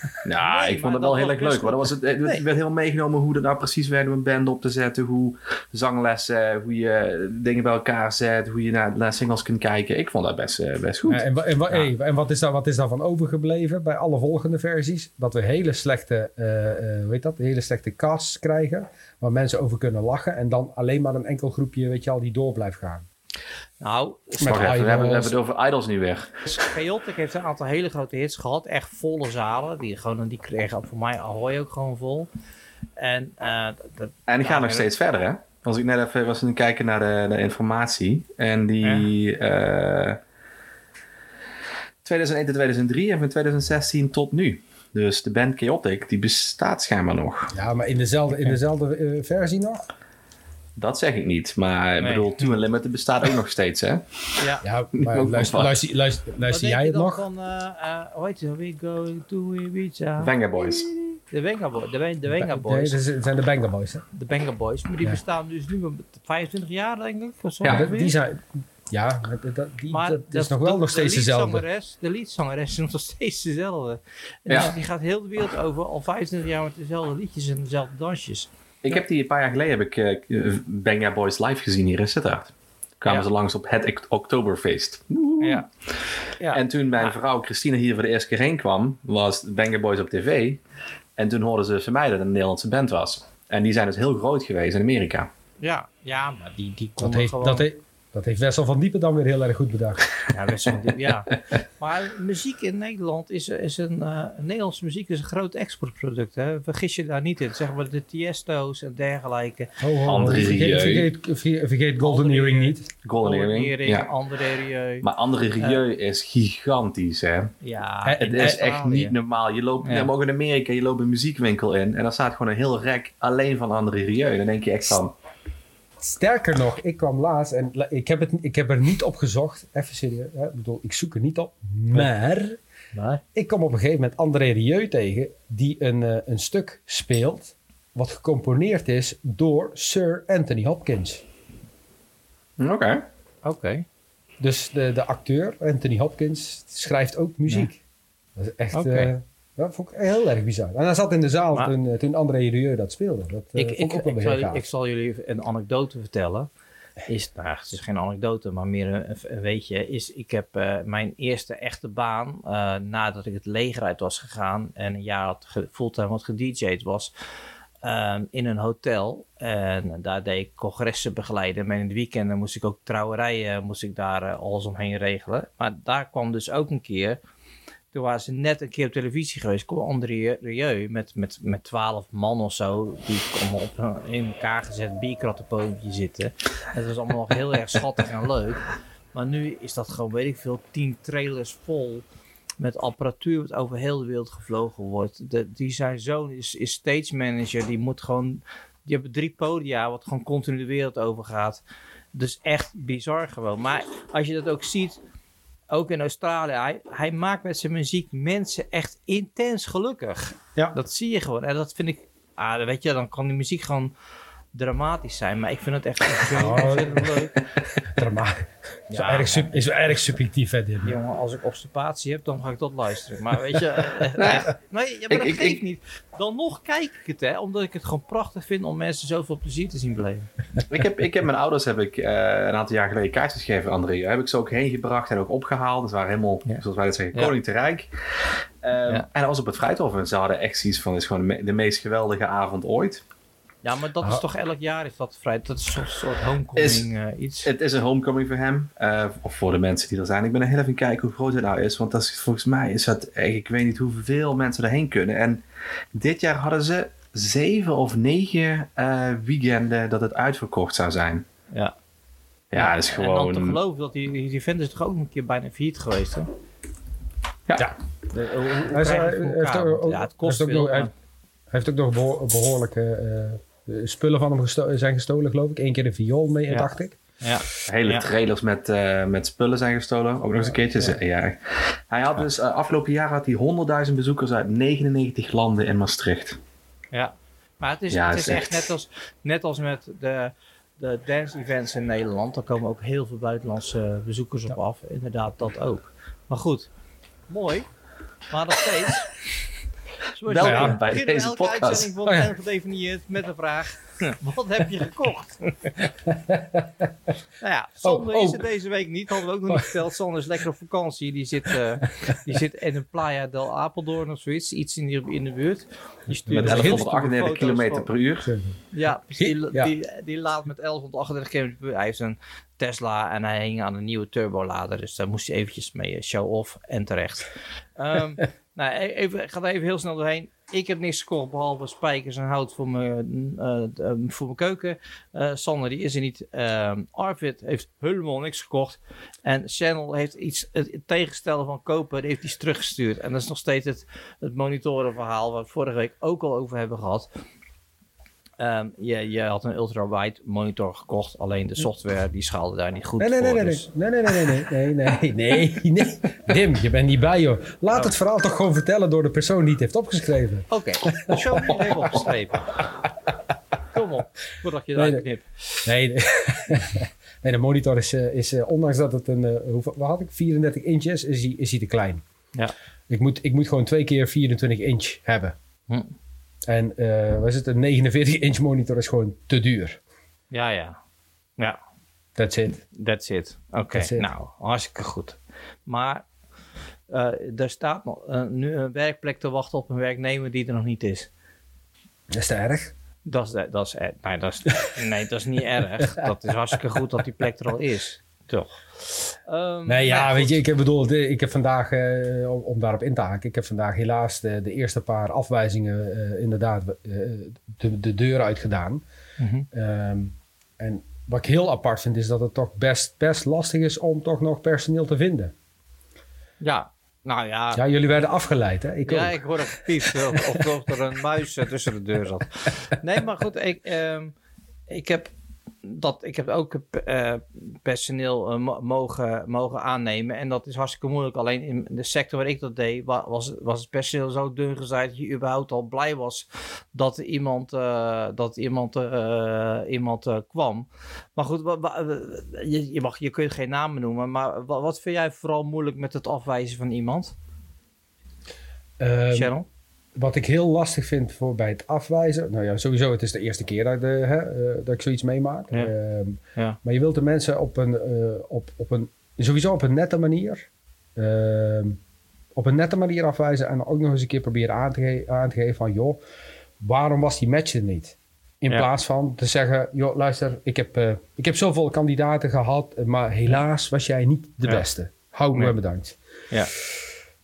[SPEAKER 3] Nou,
[SPEAKER 1] Nee,
[SPEAKER 3] ik vond het wel heel erg leuk. Maar dat was het, het
[SPEAKER 1] Nee.
[SPEAKER 3] werd heel meegenomen hoe dat nou precies werkt om een band op te zetten. Hoe zanglessen, hoe je dingen bij elkaar zet. Hoe je naar, naar singles kunt kijken. Ik vond dat best, eh, best goed.
[SPEAKER 2] Ja, en en, wa-
[SPEAKER 3] Ja.
[SPEAKER 2] hey, en wat, is daar, wat is daarvan overgebleven bij alle volgende versies? Dat we hele slechte, eh, eh, weet dat, hele slechte casts krijgen. Waar mensen over kunnen lachen. En dan alleen maar een enkel groepje, weet je al, die door blijft gaan.
[SPEAKER 1] Nou,
[SPEAKER 2] Met
[SPEAKER 3] Wacht even, we hebben, we hebben het over Idols nu weer.
[SPEAKER 1] Chaotic heeft een aantal hele grote hits gehad. Echt volle zalen. Die, gewoon, die kregen voor mij Ahoy ook gewoon vol. En, eh, dat-
[SPEAKER 3] En die gaan
[SPEAKER 1] Ja,
[SPEAKER 3] nog steeds verder, hè? Als ik net even was aan het kijken naar de, de informatie. En die... eh 2001 tot 2003 en van 2016 tot nu. Dus de band Chaotic, die bestaat schijnbaar nog.
[SPEAKER 2] Ja, maar in dezelfde, in dezelfde eh, versie nog?
[SPEAKER 3] Dat zeg ik niet. Maar ik
[SPEAKER 1] Nee.
[SPEAKER 3] bedoel, Two Unlimited bestaat ook nog steeds, hè?
[SPEAKER 1] ja.
[SPEAKER 2] Ja, maar
[SPEAKER 3] Ook
[SPEAKER 2] luister,
[SPEAKER 3] nog
[SPEAKER 2] luister, luister, luister jij het
[SPEAKER 1] dan
[SPEAKER 2] nog?
[SPEAKER 1] Van, eh, eh, hoe heet? We going to Ibiza.
[SPEAKER 3] Venga Boys.
[SPEAKER 1] De Venga Boys. De, de Venga
[SPEAKER 2] Nee,
[SPEAKER 1] Boys.
[SPEAKER 2] dat zijn de Banger Boys. Hè?
[SPEAKER 1] De Venga Boys. Maar die
[SPEAKER 2] Ja.
[SPEAKER 1] bestaan dus nu 25 jaar, denk ik. Of zo
[SPEAKER 3] Ja,
[SPEAKER 1] ongeveer.
[SPEAKER 2] die zijn... Ja, dat, dat- die,
[SPEAKER 1] Maar
[SPEAKER 2] dat is
[SPEAKER 1] dat-
[SPEAKER 2] nog wel
[SPEAKER 1] de-
[SPEAKER 2] nog steeds
[SPEAKER 1] de
[SPEAKER 2] dezelfde.
[SPEAKER 1] liedzangeres- De liedzangeres is nog steeds dezelfde. En
[SPEAKER 3] Ja.
[SPEAKER 1] die- Die gaat heel de wereld over, al 25 jaar met dezelfde liedjes en dezelfde dansjes.
[SPEAKER 3] Ik heb die een paar jaar geleden heb ik eh Venga Boys live gezien hier in Sittard. Kwamen
[SPEAKER 1] Ja.
[SPEAKER 3] ze langs op het Ok- Oktoberfeest.
[SPEAKER 1] Ja. ja.
[SPEAKER 3] En toen mijn vrouw Christine hier voor de eerste keer heen kwam, was Banger Boys op tv. En toen hoorden ze van mij dat het een Nederlandse band was. En die zijn dus heel groot geweest in Amerika.
[SPEAKER 1] ja, ja, maar die, die
[SPEAKER 2] Dat heeft,
[SPEAKER 1] gewoon...
[SPEAKER 2] dat, heeft, dat heeft Wessel van Diepen dan weer heel erg goed bedacht.
[SPEAKER 1] Ja, wel diep, ja. Maar muziek in Nederland is, is een... eh, Nederlandse muziek is een groot exportproduct. Hè? Vergis je daar niet in. Zeg maar de Tiesto's en dergelijke.
[SPEAKER 2] Ho, ho, ho.
[SPEAKER 3] André
[SPEAKER 2] vergeet,
[SPEAKER 3] Rieu.
[SPEAKER 2] vergeet, vergeet, vergeet Golden
[SPEAKER 1] André
[SPEAKER 2] Earring niet.
[SPEAKER 3] Golden Earring.
[SPEAKER 1] Earring,
[SPEAKER 3] Ja.
[SPEAKER 1] André Rieu.
[SPEAKER 3] Maar André Rieu is gigantisch, hè?
[SPEAKER 1] Ja,
[SPEAKER 2] Het
[SPEAKER 3] is echt
[SPEAKER 1] Australië.
[SPEAKER 3] niet normaal. Je loopt
[SPEAKER 1] Ja.
[SPEAKER 3] mag in Amerika, je loopt een muziekwinkel in en dan staat gewoon een heel rek alleen van André Rieu. Dan denk je echt van,
[SPEAKER 2] Sterker nog, ik kwam laatst en ik heb, het, ik heb er niet op gezocht. Even serieus. Hè? Ik bedoel, ik zoek er niet op. Maar
[SPEAKER 1] Maar,
[SPEAKER 2] ik kom op een gegeven moment André Rieu tegen. Die een, eh, een stuk speelt. Wat gecomponeerd is door Sir Anthony Hopkins.
[SPEAKER 3] oké.
[SPEAKER 1] oké.
[SPEAKER 2] Dus de, de acteur, Anthony Hopkins, schrijft ook muziek. Dat is echt... dat vond ik heel erg bizar. En hij zat in de zaal
[SPEAKER 1] Maar-
[SPEAKER 2] toen, eh, toen André Rieu dat speelde. Dat eh,
[SPEAKER 1] ik, ik, zal, ik zal jullie een anekdote vertellen. Is, nou, het is geen anekdote, maar meer een, een weetje. Is, ik heb eh, mijn eerste echte baan, nadat ik het leger uit was gegaan en een jaar had ge- fulltime had gedj'd was, ehm, in een hotel. En daar deed ik congressen begeleiden. Maar in het weekenden moest ik ook trouwerijen, moest ik daar alles omheen regelen. Maar daar kwam dus ook een keer waren ze net een keer op televisie geweest. kwam André Rieu met, met, met 12 man of zo. Die allemaal op een in elkaar gezet bierkrattenpoontje zitten. Het was allemaal nog heel erg schattig en leuk. Maar nu is dat gewoon, weet ik veel, 10 trailers vol. Met apparatuur wat over heel de wereld gevlogen wordt. De, die zijn zoon is, is stage manager. Die moet gewoon. Die hebben drie podia wat gewoon continu de wereld over gaat. Dus echt bizar gewoon. Maar als je dat ook ziet ook in Australië, hij, hij maakt met zijn muziek mensen echt intens gelukkig.
[SPEAKER 2] Ja.
[SPEAKER 1] Dat zie je gewoon. En dat vind ik, ah, weet je, dan kan die muziek gewoon dramatisch zijn. Maar ik vind het echt zo
[SPEAKER 2] Oh.
[SPEAKER 1] leuk.
[SPEAKER 2] Drama. is, wel
[SPEAKER 1] Ja,
[SPEAKER 2] erg sub- is wel erg subjectief, hè, dit.
[SPEAKER 1] Jongen, als ik obstipatie heb, dan ga ik dat luisteren. Maar weet je, eh, echt. nee, ja, maar
[SPEAKER 3] Ik-
[SPEAKER 1] dat
[SPEAKER 3] ik-
[SPEAKER 1] geeft
[SPEAKER 3] ik-
[SPEAKER 1] niet. Dan nog kijk ik het, hè, omdat ik het gewoon prachtig vind om mensen zoveel plezier te zien beleven.
[SPEAKER 3] Ik heb, ik heb mijn ouders heb ik, eh, een aantal jaar geleden kaartjes gegeven, André. Daar heb ik ze ook heen gebracht en ook opgehaald. Dus waren helemaal,
[SPEAKER 1] Ja.
[SPEAKER 3] zoals wij dat zeggen, koning te rijk. Ehm,
[SPEAKER 1] Ja.
[SPEAKER 3] En dat was op het Fruithof. En ze hadden echt zoiets van, het is gewoon de, me- de meest geweldige avond ooit.
[SPEAKER 1] Ja, maar dat is toch elk jaar is dat vrij. Dat is een soort homecoming eh, iets.
[SPEAKER 3] Het is een homecoming voor hem. eh, of voor de mensen die er zijn. Ik ben er heel even kijken hoe groot het nou is. Want dat is, volgens mij is dat, ik weet niet hoeveel mensen erheen kunnen. En dit jaar hadden ze zeven of negen eh, weekenden dat het uitverkocht zou zijn.
[SPEAKER 1] Ja.
[SPEAKER 3] Ja, dat is
[SPEAKER 1] En dan te
[SPEAKER 3] gewoon...
[SPEAKER 1] geloven dat die, die event is toch ook een keer bijna failliet geweest, hè?
[SPEAKER 3] Ja.
[SPEAKER 2] Ja.
[SPEAKER 1] De, hoe, hoe
[SPEAKER 2] Hij is,
[SPEAKER 1] krijg je het voor
[SPEAKER 2] heeft
[SPEAKER 1] elkaar?
[SPEAKER 2] ook-
[SPEAKER 1] Want ja, het kost
[SPEAKER 2] heeft ook
[SPEAKER 1] veel.
[SPEAKER 2] nog- hij-
[SPEAKER 1] maar-
[SPEAKER 2] Hij heeft ook nog beho- behoorlijke eh, spullen van hem gesto- zijn gestolen, geloof ik. Eén keer de viool mee,
[SPEAKER 1] Ja.
[SPEAKER 2] dacht ik.
[SPEAKER 1] Ja.
[SPEAKER 3] Hele
[SPEAKER 1] Ja.
[SPEAKER 3] trailers met, eh, met spullen zijn gestolen. Ook nog eens een keertje. Ja. Hij had dus eh, afgelopen jaar had hij 100.000 bezoekers uit 99 landen in Maastricht.
[SPEAKER 1] Ja, maar het is,
[SPEAKER 3] Ja,
[SPEAKER 1] het
[SPEAKER 3] het
[SPEAKER 1] is
[SPEAKER 3] is
[SPEAKER 1] echt net als, net als met de, de dance events in Nederland. Daar komen ook heel veel buitenlandse bezoekers op af. Inderdaad, dat ook. Maar goed, mooi. Maar nog steeds. Zoals
[SPEAKER 3] Welkom
[SPEAKER 1] weet,
[SPEAKER 3] bij deze
[SPEAKER 1] elke
[SPEAKER 3] podcast.
[SPEAKER 1] uitzending van
[SPEAKER 2] Oh ja.
[SPEAKER 1] En gedefinieerd met de vraag: wat heb je gekocht? nou ja, Sander
[SPEAKER 2] Oh, oh.
[SPEAKER 1] is er deze week niet. Hadden we ook nog niet verteld. Sander is lekker op vakantie. Die zit, eh, die zit in een Playa del Apeldoorn of zoiets. Iets in, die, in de buurt. Die
[SPEAKER 3] Met
[SPEAKER 1] ons heel
[SPEAKER 3] 1138
[SPEAKER 1] stoere
[SPEAKER 3] km per uur.
[SPEAKER 1] ja, die,
[SPEAKER 2] Ja.
[SPEAKER 1] Die, die laat met 1138 km per uur. Hij heeft een Tesla en hij hing aan een nieuwe turbolader. Dus daar moest hij eventjes mee eh, show-off en terecht. Ehm, nou, e- even, ik ga even heel snel doorheen. Ik heb niks gekocht behalve spijkers en hout voor mijn, eh, d- eh, voor mijn keuken. Eh, Sander die is er niet. Ehm, Arvid heeft helemaal niks gekocht. En Channel heeft iets, het, tegenstellen van kopen, die heeft iets teruggestuurd. En dat is nog steeds het, het monitorenverhaal waar we vorige week ook al over hebben gehad. Ehm, je, je had een ultrawide monitor gekocht, alleen de software die schaalde daar niet goed
[SPEAKER 2] Nee, nee, nee,
[SPEAKER 1] voor.
[SPEAKER 2] nee,
[SPEAKER 1] dus-
[SPEAKER 2] nee, nee, nee, nee, nee, nee, nee, nee, nee. Dim, je bent niet bij, joh. Laat het verhaal toch gewoon vertellen door de persoon die het heeft opgeschreven.
[SPEAKER 1] Oké, de show even opgeschreven. Kom op, voordat je
[SPEAKER 2] Nee,
[SPEAKER 1] eruit
[SPEAKER 2] nee.
[SPEAKER 1] knipt.
[SPEAKER 2] Nee, nee. nee de monitor is, eh, is eh, ondanks dat het een, eh, hoeveel, wat had ik, 34 inch is, is hij, is hij te klein.
[SPEAKER 1] Ja.
[SPEAKER 2] Ik moet, ik moet gewoon twee keer 24 inch hebben.
[SPEAKER 1] Hm.
[SPEAKER 2] En eh wat is het, een 49 inch monitor is gewoon te duur.
[SPEAKER 1] Ja, ja. Ja,
[SPEAKER 2] That's it.
[SPEAKER 1] that's it. Oké, nou, hartstikke goed. Maar eh, er staat nog, eh, nu een werkplek te wachten op een werknemer die er nog niet is.
[SPEAKER 2] Dat is te erg.
[SPEAKER 1] Dat is, dat is, nee, dat is, nee, dat is niet erg. Dat is hartstikke goed dat die plek er al is. Toch? Ehm,
[SPEAKER 2] Nee, ja, weet
[SPEAKER 1] goed.
[SPEAKER 2] je, ik heb bedoeld, eh, ik heb vandaag, eh, om, om daarop in te haken, ik heb vandaag helaas de, de eerste paar afwijzingen eh, inderdaad eh, de, de deur uitgedaan.
[SPEAKER 1] Mhm.
[SPEAKER 2] Ehm, en wat ik heel apart vind, is dat het toch best, best lastig is om toch nog personeel te vinden.
[SPEAKER 1] Ja, nou ja.
[SPEAKER 2] Ja, jullie werden afgeleid, hè? Ik
[SPEAKER 1] ja,
[SPEAKER 2] ook.
[SPEAKER 1] ik hoorde gepiept of, of, of er een muis eh, tussen de deur zat. Nee, maar goed, ik, ehm, ik, heb, dat, ik heb ook eh, personeel eh, mo- mogen, mogen aannemen. En dat is hartstikke moeilijk. Alleen in de sector waar ik dat deed, wa- was, was het personeel zo dun gezaaid dat je überhaupt al blij was dat iemand, eh, dat iemand, iemand kwam. Maar goed, je, je, mag, je kunt geen namen noemen. Maar wa- wat vind jij vooral moeilijk met het afwijzen van iemand?
[SPEAKER 2] Ehm,
[SPEAKER 1] Sharon?
[SPEAKER 2] Wat ik heel lastig vind voor bij het afwijzen. Nou ja, sowieso, het is de eerste keer dat, ik de, hè, eh, dat ik zoiets meemaak.
[SPEAKER 1] Ja.
[SPEAKER 2] Ehm,
[SPEAKER 1] Ja.
[SPEAKER 2] Maar je wilt de mensen op een, eh, op, op een sowieso op een nette manier. ehm, op een nette manier afwijzen. En ook nog eens een keer proberen aan te, ge- aan te geven van joh, waarom was die match er niet? In
[SPEAKER 1] Ja.
[SPEAKER 2] plaats van te zeggen, joh, luister, ik heb, eh, ik heb zoveel kandidaten gehad, maar helaas was jij niet de beste. Hou me
[SPEAKER 1] Nee.
[SPEAKER 2] bedankt.
[SPEAKER 1] Ja.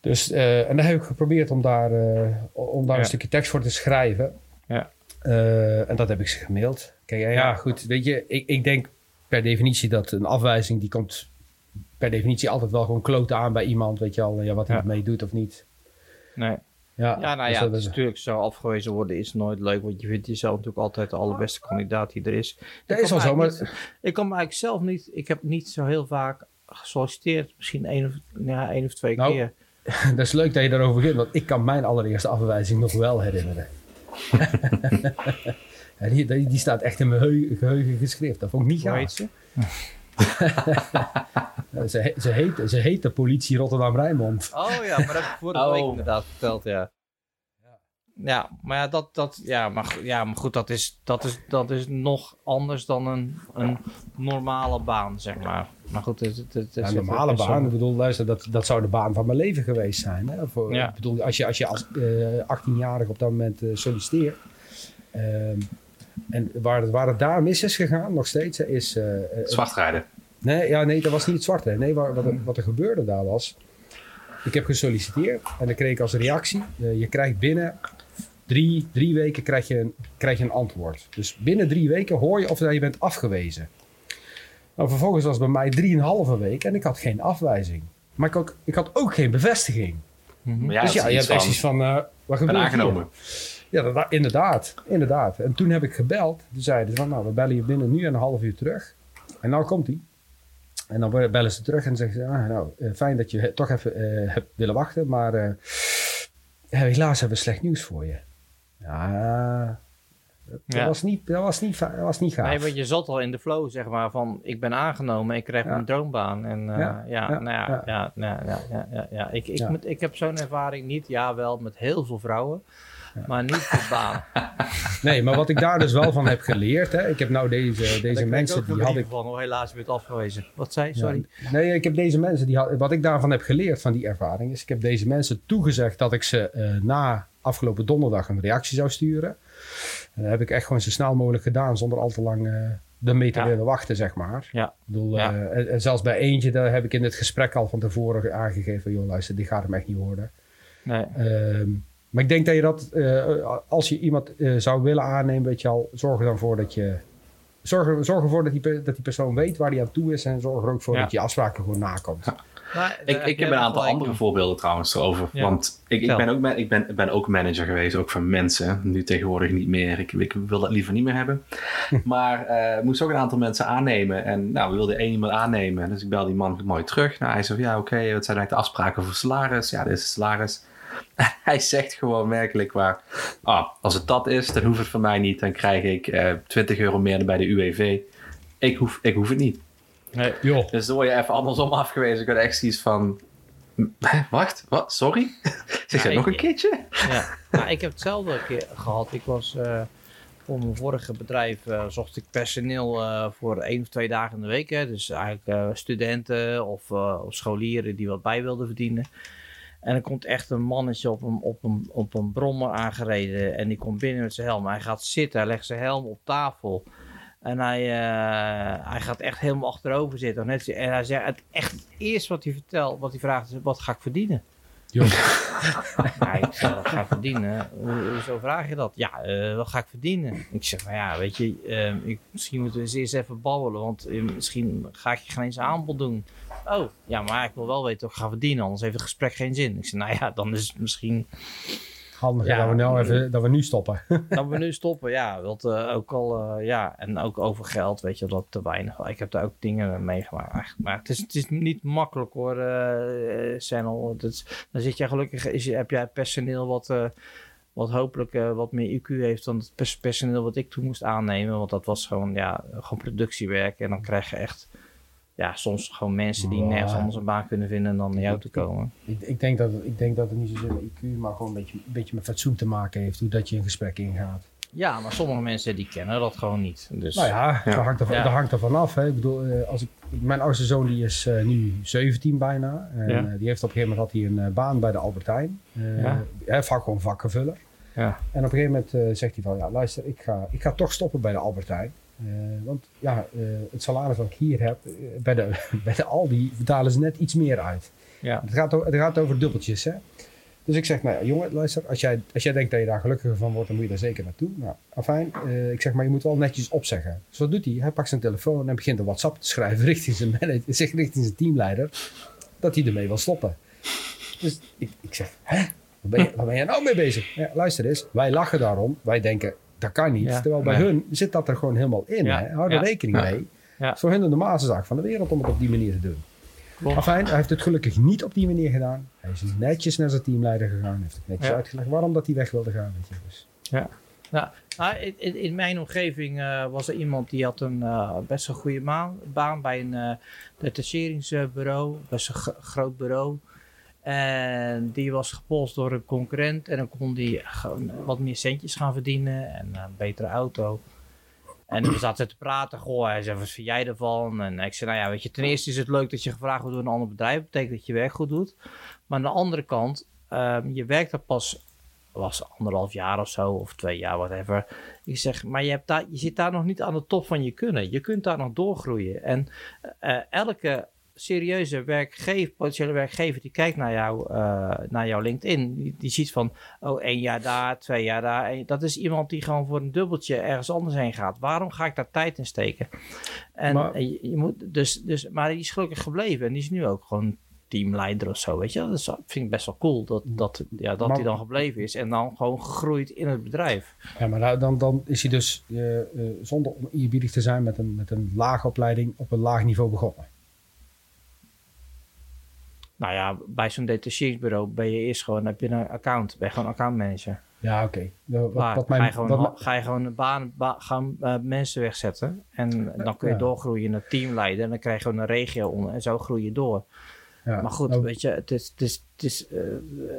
[SPEAKER 2] Dus, eh, en dan heb ik geprobeerd om daar, eh, om daar
[SPEAKER 1] Ja.
[SPEAKER 2] een stukje tekst voor te schrijven.
[SPEAKER 1] Ja.
[SPEAKER 2] Eh, en dat heb ik ze gemaild. Kijk, ja, goed, weet je, ik, ik denk per definitie dat een afwijzing, die komt per definitie altijd wel gewoon kloten aan bij iemand, weet je al, ja, wat hij
[SPEAKER 1] Ja.
[SPEAKER 2] ermee doet of niet.
[SPEAKER 1] Nee.
[SPEAKER 2] Ja,
[SPEAKER 1] Ja, nou
[SPEAKER 2] dus
[SPEAKER 1] ja,
[SPEAKER 2] dat
[SPEAKER 1] is natuurlijk zo afgewezen worden is nooit leuk, want je vindt jezelf natuurlijk altijd de allerbeste kandidaat die er is.
[SPEAKER 2] dat
[SPEAKER 1] Ik
[SPEAKER 2] is wel zo, maar
[SPEAKER 1] niet- ik kan me eigenlijk zelf niet, ik heb niet zo heel vaak gesolliciteerd, misschien één of, ja, één of twee
[SPEAKER 2] Nou,
[SPEAKER 1] keer.
[SPEAKER 2] dat is leuk dat je daarover begint, want ik kan mijn allereerste afwijzing nog wel herinneren. Ja, die, die, die staat echt in mijn geheugen, geschreven. Dat vond ik niet gaaf.
[SPEAKER 1] ze?
[SPEAKER 2] Ze, ze, heet, ze heet de politie Rotterdam-Rijnmond.
[SPEAKER 1] Oh ja, maar dat heb ik vorige
[SPEAKER 3] Oh.
[SPEAKER 1] week inderdaad verteld, ja. Ja, maar ja, dat, dat, ja, maar, ja, maar goed, dat is, dat, is, dat is nog anders dan een, een normale baan, zeg maar. Maar goed, het, het, het,
[SPEAKER 2] Ja, een normale
[SPEAKER 1] het- het-
[SPEAKER 2] baan, ik bedoel, luister, dat, dat zou de baan van mijn leven geweest zijn. Hè? Voor,
[SPEAKER 1] Ja.
[SPEAKER 2] ik bedoel, als je als, je als eh 18-jarige op dat moment eh, solliciteert. ehm, en waar het, waar het daar mis is gegaan, nog steeds, is... eh,
[SPEAKER 3] Zwartrijden.
[SPEAKER 2] Nee, ja, nee, dat was niet het zwarte. Nee, wat, wat, er, wat er gebeurde daar was. Ik heb gesolliciteerd en dan kreeg ik als reactie: je krijgt binnen drie, drie weken krijg je, een, krijg je een antwoord. Dus binnen drie weken hoor je of je bent afgewezen. Nou, vervolgens was het bij mij drieënhalve week en ik had geen afwijzing. Maar ik, ook, ik had ook geen bevestiging.
[SPEAKER 1] Mhm.
[SPEAKER 3] Ja,
[SPEAKER 2] dus ja, je hebt echt
[SPEAKER 3] van,
[SPEAKER 2] iets van: eh wat
[SPEAKER 3] ben
[SPEAKER 2] gebeurt hier?
[SPEAKER 3] aangenomen.
[SPEAKER 2] Ja, dat, inderdaad, inderdaad. En toen heb ik gebeld. Toen zeiden ze van, nou, we bellen je binnen nu en een half uur terug. En nou komt hij. En dan bellen ze terug en zeggen ze, ah, nou, eh, fijn dat je toch even eh, hebt willen wachten, maar eh, ja, helaas hebben we slecht nieuws voor je. Ja, dat,
[SPEAKER 1] Ja.
[SPEAKER 2] was, niet, dat, was, niet, dat was niet gaaf.
[SPEAKER 1] Nee, want je zat al in de flow, zeg maar, van ik ben aangenomen, ik krijg
[SPEAKER 2] Ja.
[SPEAKER 1] een droombaan. En eh, ja,
[SPEAKER 2] Ja,
[SPEAKER 1] ja,
[SPEAKER 2] ja,
[SPEAKER 1] nou ja,
[SPEAKER 2] ja.
[SPEAKER 1] ja, ja, ja, ja, ja, ja. Ik, ik. Moet, ik heb zo'n ervaring niet, ja wel, met heel veel vrouwen, maar niet de baan.
[SPEAKER 2] Nee, maar wat ik daar dus wel van heb geleerd, hè, ik heb nou deze, deze mensen, die had ik
[SPEAKER 1] van, oh, helaas, bent afgewezen. Wat zei je? Sorry.
[SPEAKER 2] Ja, nee, ik heb deze mensen, die had, wat ik daarvan heb geleerd van die ervaring, is ik heb deze mensen toegezegd dat ik ze eh, na afgelopen donderdag een reactie zou sturen. En dat heb ik echt gewoon zo snel mogelijk gedaan, zonder al te lang eh ermee te
[SPEAKER 1] Ja.
[SPEAKER 2] willen wachten, zeg maar.
[SPEAKER 1] Ja.
[SPEAKER 2] Ik bedoel,
[SPEAKER 1] Ja.
[SPEAKER 2] eh, en, en zelfs bij eentje, daar heb ik in het gesprek al van tevoren aangegeven, joh luister, die gaat hem echt niet worden.
[SPEAKER 1] Nee.
[SPEAKER 2] Ehm, maar ik denk dat je dat, eh, als je iemand zou willen aannemen, weet je al, zorg er dan voor dat je. Zorg, zorg ervoor dat die, dat die persoon weet waar hij aan toe is. En zorg er ook voor
[SPEAKER 1] Ja.
[SPEAKER 2] dat je afspraken gewoon nakomt.
[SPEAKER 1] Maar,
[SPEAKER 3] Ik, ik heb een aantal andere voorbeelden trouwens erover.
[SPEAKER 1] Ja.
[SPEAKER 3] Want ik, ik, ben ook, man- ik, ben, ben ook manager geweest, ook van mensen. Nu tegenwoordig niet meer. Ik, ik wil dat liever niet meer hebben. maar eh moest ook een aantal mensen aannemen. En nou, we wilden één iemand aannemen. Dus ik bel die man mooi terug. Nou, hij zegt, ja oké, wat zijn eigenlijk de afspraken voor salaris? Ja, dit is salaris. hij zegt gewoon werkelijk waar... Ah, als het dat is, dan hoeft het voor mij niet. Dan krijg ik eh 20 euro meer bij de UWV. Ik hoef, ik hoef het niet.
[SPEAKER 1] Nee.
[SPEAKER 2] Joh.
[SPEAKER 3] Dus dan word je even andersom afgewezen. Ik had echt zoiets van... Hè, wacht, wat? Sorry? zeg
[SPEAKER 1] Ja,
[SPEAKER 3] je nog een keertje?
[SPEAKER 1] Ja, nou, ik heb hetzelfde een keer gehad. Ik was eh, voor mijn vorige bedrijf eh, zocht ik personeel eh, voor één of twee dagen in de week. Hè. Dus eigenlijk eh, studenten of, eh, of scholieren die wat bij wilden verdienen. En er komt echt een mannetje op een, op, een, op een brommer aangereden. En die komt binnen met zijn helm. Hij gaat zitten, hij legt zijn helm op tafel. En hij, eh, hij gaat echt helemaal achterover zitten. Net, en hij zegt, het echt het eerste wat hij vertelt, wat hij vraagt, is: wat ga ik verdienen? Ja, ik zeg, wat ga ik verdienen? Hoezo vraag je dat? Ja, eh, wat ga ik verdienen? Ik zeg, nou ja, weet je, eh, ik, misschien moeten we eens eerst even babbelen, want eh, misschien ga ik je geen eens aanbod doen. Oh, ja, maar ik wil wel weten wat ik ga verdienen, anders heeft het gesprek geen zin. Ik zeg, nou ja, dan is het misschien
[SPEAKER 2] Handig
[SPEAKER 1] Ja.
[SPEAKER 2] dat, we nou even, dat we nu stoppen.
[SPEAKER 1] dat we nu stoppen. Ja, want eh, ook al, eh, ja, en ook over geld, weet je, dat te weinig. Ik heb daar ook dingen meegemaakt. Maar het is, het is niet makkelijk hoor, is- Dan zit je gelukkig, is, heb jij personeel wat, wat hopelijk wat meer IQ heeft dan het pers- personeel wat ik toen moest aannemen. Want dat was gewoon, ja, gewoon productiewerk. En dan krijg je echt, ja, soms gewoon mensen die nergens anders een baan kunnen vinden dan naar jou te komen.
[SPEAKER 2] ik, ik, denk dat, het- ik denk dat het niet zozeer met IQ, maar gewoon een beetje, een beetje met fatsoen te maken heeft. Hoe dat je een gesprek ingaat.
[SPEAKER 1] Ja, maar sommige mensen die kennen dat gewoon niet. Dus,
[SPEAKER 2] Nou ja,
[SPEAKER 3] Ja.
[SPEAKER 2] Dat, hangt er,
[SPEAKER 1] Ja.
[SPEAKER 2] dat hangt er vanaf. Hè. Ik bedoel, eh, als ik, mijn oudste zoon die is eh, nu 17 bijna. En
[SPEAKER 1] Ja.
[SPEAKER 2] eh, die heeft op een gegeven moment had hij een baan bij de Albertijn. Eh
[SPEAKER 1] Ja.
[SPEAKER 2] vak gewoon vakkenvuller.
[SPEAKER 1] ja.
[SPEAKER 2] En op een gegeven moment zegt hij van, ja luister, ik ga, ik ga toch stoppen bij de Albertijn. Eh, want ja, eh, het salaris wat ik hier heb, eh, bij, de, bij de Aldi betalen ze net iets meer uit.
[SPEAKER 1] ja.
[SPEAKER 2] Het gaat, o- het gaat over dubbeltjes, hè. Dus ik zeg, nou ja, jongen, luister, als jij, als jij denkt dat je daar gelukkiger van wordt, dan moet je daar zeker naartoe. Nou, afijn, ik zeg, maar je moet wel netjes opzeggen. Dus wat doet hij? Hij pakt zijn telefoon en begint een WhatsApp te schrijven richting zijn manager, zich richting zijn teamleider, dat hij ermee wil stoppen. Dus ik, ik zeg, hè? Waar ben, je, waar ben je nou mee bezig? Ja, luister eens, wij lachen daarom. Wij denken, dat kan niet.
[SPEAKER 1] Ja,
[SPEAKER 2] Terwijl bij
[SPEAKER 1] nee.
[SPEAKER 2] hun zit dat er gewoon helemaal in.
[SPEAKER 1] Ja,
[SPEAKER 2] Hè? Hou er
[SPEAKER 1] ja,
[SPEAKER 2] rekening
[SPEAKER 3] ja.
[SPEAKER 2] mee.
[SPEAKER 1] Ja.
[SPEAKER 2] Het is voor hun de normaalste zaak van de wereld om het op die manier te doen.
[SPEAKER 1] Klopt.
[SPEAKER 2] Afijn, hij heeft het gelukkig niet op die manier gedaan. Hij is netjes naar zijn teamleider gegaan. Heeft het netjes
[SPEAKER 1] Ja.
[SPEAKER 2] uitgelegd waarom dat hij weg wilde gaan. Weet je. Dus,
[SPEAKER 1] Ja, Nou, nou, in, in- mijn omgeving eh, was er iemand die had een eh, best een goede maan, baan bij een eh detacheringsbureau, best een gro- groot bureau. En die was gepolst door een concurrent en dan kon die gewoon wat meer centjes gaan verdienen en een betere auto. En we zaten te praten, goh, hij zei, wat vind jij ervan? En ik zei, nou ja, weet je, ten eerste is het leuk dat je gevraagd wordt door een ander bedrijf. Dat betekent dat je werk goed doet. Maar aan de andere kant, ehm, je werkt er pas, was anderhalf jaar of zo, of twee jaar, whatever. Ik zeg, maar je, hebt daar, je zit daar nog niet aan de top van je kunnen. Je kunt daar nog doorgroeien. En eh, elke serieuze werkgever, potentiële werkgever, die kijkt naar, jou, eh, naar jouw LinkedIn, die, die ziet van, oh, één jaar daar, twee jaar daar. En dat is iemand die gewoon voor een dubbeltje ergens anders heen gaat. Waarom ga ik daar tijd in steken? En
[SPEAKER 2] Maar-
[SPEAKER 1] je, je moet dus, dus, maar die is gelukkig gebleven en die is nu ook gewoon teamleider of zo, weet je. Dat vind ik best wel cool dat, dat, ja, dat
[SPEAKER 2] Maar-
[SPEAKER 1] hij dan gebleven is en dan gewoon gegroeid in het bedrijf.
[SPEAKER 2] Ja, maar dan, dan is hij dus eh, eh, zonder eerbiedig te zijn met een, met een lage opleiding op een laag niveau begonnen.
[SPEAKER 1] Nou ja, bij zo'n detacheringsbureau ben je eerst gewoon, heb je een account, ben je gewoon accountmanager.
[SPEAKER 2] Ja, oké. Wat, wat
[SPEAKER 1] ga, je gewoon,
[SPEAKER 2] wat
[SPEAKER 1] ga je gewoon een baan, ba- gaan eh, mensen wegzetten en dan kun je
[SPEAKER 2] Ja.
[SPEAKER 1] doorgroeien naar teamleider en dan krijg je gewoon een regio onder en zo groei je door.
[SPEAKER 2] ja,
[SPEAKER 1] Maar goed,
[SPEAKER 2] nou,
[SPEAKER 1] weet je, het is, het is, het is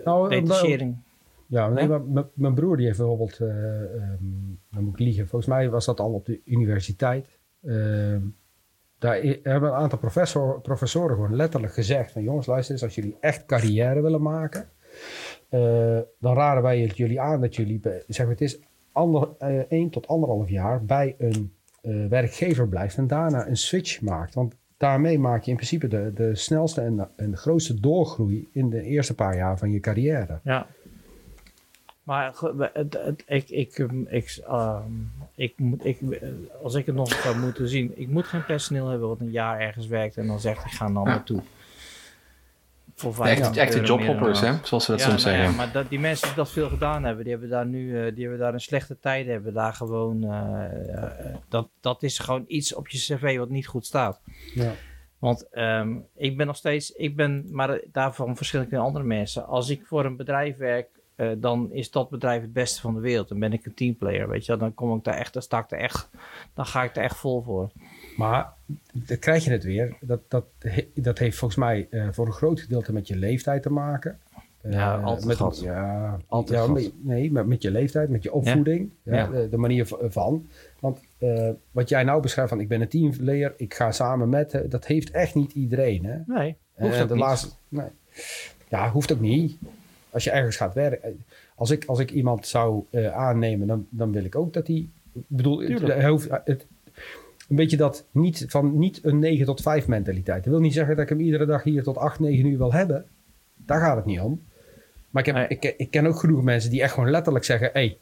[SPEAKER 2] nou,
[SPEAKER 1] detachering.
[SPEAKER 2] Ja, nee, maar mijn broer die heeft bijvoorbeeld, eh, ehm, dan moet ik liegen, volgens mij was dat al op de universiteit. Ehm, daar hebben een aantal professor, professoren gewoon letterlijk gezegd van jongens, luister eens, als jullie echt carrière willen maken, eh, dan raden wij het jullie aan dat jullie, zeg maar, het is ander, eh, één tot anderhalf jaar bij een eh, werkgever blijft en daarna een switch maakt. Want daarmee maak je in principe de, de snelste en en de grootste doorgroei in de eerste paar jaar van je carrière.
[SPEAKER 1] Ja. Maar het, het, ik, ik, ehm, ik, ehm, ik moet, ik, als ik het nog zou moeten zien, ik moet geen personeel hebben wat een jaar ergens werkt en dan zegt ik ga naar naartoe. Voor 50
[SPEAKER 3] echte, echte jobhoppers, hè?
[SPEAKER 1] dat.
[SPEAKER 3] Zoals we dat
[SPEAKER 1] Ja,
[SPEAKER 3] soms
[SPEAKER 1] nou ja,
[SPEAKER 3] zeggen.
[SPEAKER 1] maar dat, die mensen die dat veel gedaan hebben, die hebben daar nu, eh, die hebben daar een slechte tijd, hebben daar gewoon, eh, eh, dat, dat is gewoon iets op je cv wat niet goed staat.
[SPEAKER 2] Ja.
[SPEAKER 1] Want ehm, ik ben nog steeds, ik ben, maar daarvan verschil ik van andere mensen. Als ik voor een bedrijf werk, eh, dan is dat bedrijf het beste van de wereld. Dan ben ik een teamplayer, weet je. wel. Dan kom ik daar echt, dan sta ik er echt, dan ga ik er echt vol voor.
[SPEAKER 2] Maar dan krijg je het weer. Dat, dat, dat heeft volgens mij eh, voor een groot gedeelte met je leeftijd te maken. Eh,
[SPEAKER 1] Ja, altijd
[SPEAKER 2] met,
[SPEAKER 1] gehad.
[SPEAKER 2] Ja,
[SPEAKER 1] Altijd
[SPEAKER 2] ja,
[SPEAKER 1] gehad.
[SPEAKER 2] met- nee, met, met je leeftijd, met je opvoeding. Ja.
[SPEAKER 1] Ja.
[SPEAKER 2] De, de manier van. Want eh, wat jij nou beschrijft van ik ben een teamplayer, ik ga samen met, dat heeft echt niet iedereen. Hè?
[SPEAKER 1] Nee, hoeft
[SPEAKER 2] Eh,
[SPEAKER 1] ook
[SPEAKER 2] de
[SPEAKER 1] niet.
[SPEAKER 2] laatste, nee. Ja, hoeft ook niet. Als je ergens gaat werken. Als ik, als ik iemand zou eh, aannemen, dan, dan wil ik ook dat hij. Ik bedoel, het, hoeft, het, een beetje dat niet van niet een 9 tot 5 mentaliteit. Dat wil niet zeggen dat ik hem iedere dag hier tot 8, 9 uur wil hebben. Daar gaat het niet om. Maar ik, heb,
[SPEAKER 1] Nee.
[SPEAKER 2] ik, ik ken ook genoeg mensen die echt gewoon letterlijk zeggen: hé, hey,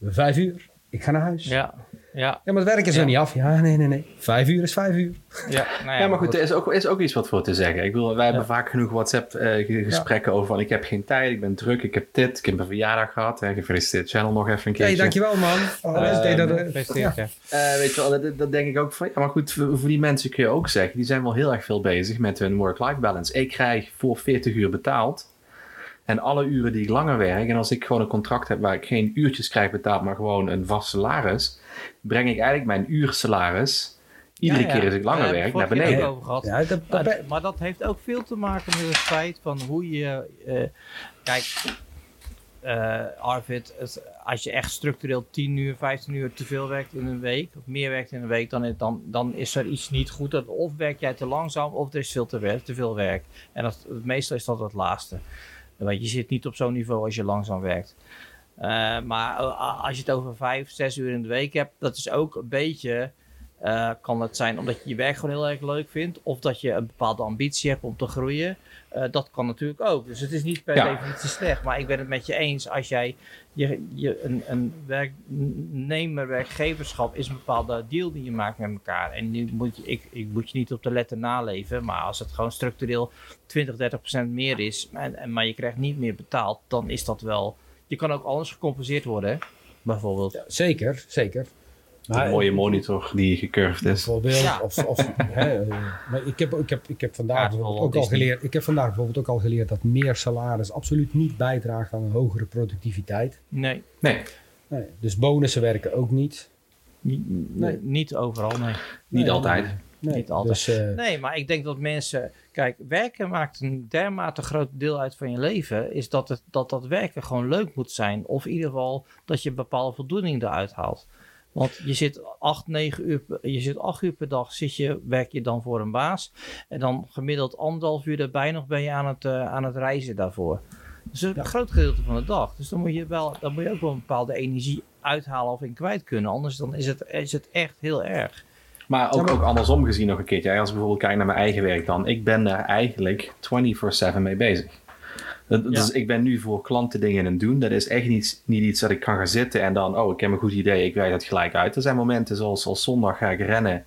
[SPEAKER 2] vijf uur, ik ga naar huis. Ja,
[SPEAKER 1] Ja, ja,
[SPEAKER 2] maar het werk is
[SPEAKER 1] Ja.
[SPEAKER 2] er niet af. Ja, nee, nee, nee. Vijf uur is vijf uur.
[SPEAKER 1] ja. Nou
[SPEAKER 3] Ja, maar goed, er is ook, is ook iets wat voor te zeggen. Ik bedoel, wij hebben
[SPEAKER 1] Ja.
[SPEAKER 3] vaak genoeg WhatsApp-gesprekken over van ik heb geen tijd, ik ben druk, ik heb dit, ik heb een verjaardag gehad. Hè, gefeliciteerd channel nog even een keertje.
[SPEAKER 2] hey, dankjewel man. Oh, deden dat, eh,
[SPEAKER 1] Gefeliciteerd,
[SPEAKER 2] ja.
[SPEAKER 1] ja.
[SPEAKER 3] Eh, weet je wel, dat, dat denk ik ook van, ja, maar goed, voor, voor die mensen kun je ook zeggen, die zijn wel heel erg veel bezig met hun work-life balance. Ik krijg voor 40 uur betaald. En alle uren die ik langer werk, en als ik gewoon een contract heb waar ik geen uurtjes krijg betaald, maar gewoon een vast salaris, breng ik eigenlijk mijn uursalaris, iedere
[SPEAKER 1] Ja, ja.
[SPEAKER 3] keer als ik langer werk, naar beneden.
[SPEAKER 1] ook over gehad.
[SPEAKER 2] Ja, dat, dat,
[SPEAKER 1] Maar, maar dat heeft ook veel te maken met het feit van hoe je. eh, kijk, eh, Arvid, het- als je echt structureel 10 uur, 15 uur te veel werkt in een week, of meer werkt in een week, dan, is- dan, dan is er iets niet goed. Dat Of werk jij te langzaam, of er is veel te, werk, te veel werk. En dat, meestal is dat het laatste. Want je zit niet op zo'n niveau als je langzaam werkt. Eh, maar eh, als je het over 5, 6 uur in de week hebt, dat is ook een beetje. Eh, kan het zijn omdat je je werk gewoon heel erg leuk vindt, of dat je een bepaalde ambitie hebt om te groeien. Dat kan natuurlijk ook. Dus het is niet per
[SPEAKER 3] Ja.
[SPEAKER 1] definitie slecht. Maar ik ben het met je eens. Als jij je, je, een, een werknemer-werkgeverschap is een bepaalde deal die je maakt met elkaar. En nu moet je, ik, ik moet je niet op de letter naleven. Maar als het gewoon structureel 20, 30 procent meer is, en, en, maar je krijgt niet meer betaald, dan is dat wel. Je kan ook anders gecompenseerd worden, hè? bijvoorbeeld.
[SPEAKER 2] Zeker, zeker.
[SPEAKER 3] Een mooie monitor die gecurved is.
[SPEAKER 2] Bijvoorbeeld,
[SPEAKER 1] Ja.
[SPEAKER 2] of, of, hè, maar ik heb, ik heb, ik heb vandaag
[SPEAKER 1] Ja,
[SPEAKER 2] bijvoorbeeld ook al geleerd. Ik heb vandaag bijvoorbeeld ook al geleerd dat meer salaris absoluut niet bijdraagt aan een hogere productiviteit.
[SPEAKER 1] Nee.
[SPEAKER 3] Nee,
[SPEAKER 2] Nee, dus bonussen werken ook niet.
[SPEAKER 1] Niet, nee. niet overal, nee.
[SPEAKER 3] Niet
[SPEAKER 2] Nee,
[SPEAKER 3] altijd.
[SPEAKER 2] Nee,
[SPEAKER 1] Niet altijd.
[SPEAKER 2] Dus, eh,
[SPEAKER 1] Nee, maar ik denk dat mensen... Kijk, werken maakt een dermate groot deel uit van je leven... is dat het, dat, dat werken gewoon leuk moet zijn. Of in ieder geval dat je een bepaalde voldoening eruit haalt. Want je zit acht, negen uur, per- je zit acht uur per dag, zit je, werk je dan voor een baas. En dan gemiddeld anderhalf uur erbij nog ben je aan het, eh, aan het reizen daarvoor. Dus een
[SPEAKER 2] Ja.
[SPEAKER 1] groot gedeelte van de dag. Dus dan moet je, wel, dan moet je ook wel een bepaalde energie uithalen of in kwijt kunnen. Anders dan is het, is het echt heel erg.
[SPEAKER 3] Maar ook,
[SPEAKER 2] Ja, maar-
[SPEAKER 3] ook andersom gezien nog een keertje. Als ik bijvoorbeeld kijk naar mijn eigen werk dan. Ik ben daar eigenlijk 24-7 mee bezig. Dat- Dus ik ben nu voor klanten dingen aan het doen. Dat is echt niet, niet iets dat ik kan gaan zitten en dan... Oh, ik heb een goed idee, ik werk dat gelijk uit. Er zijn momenten zoals, zoals zondag ga ik rennen.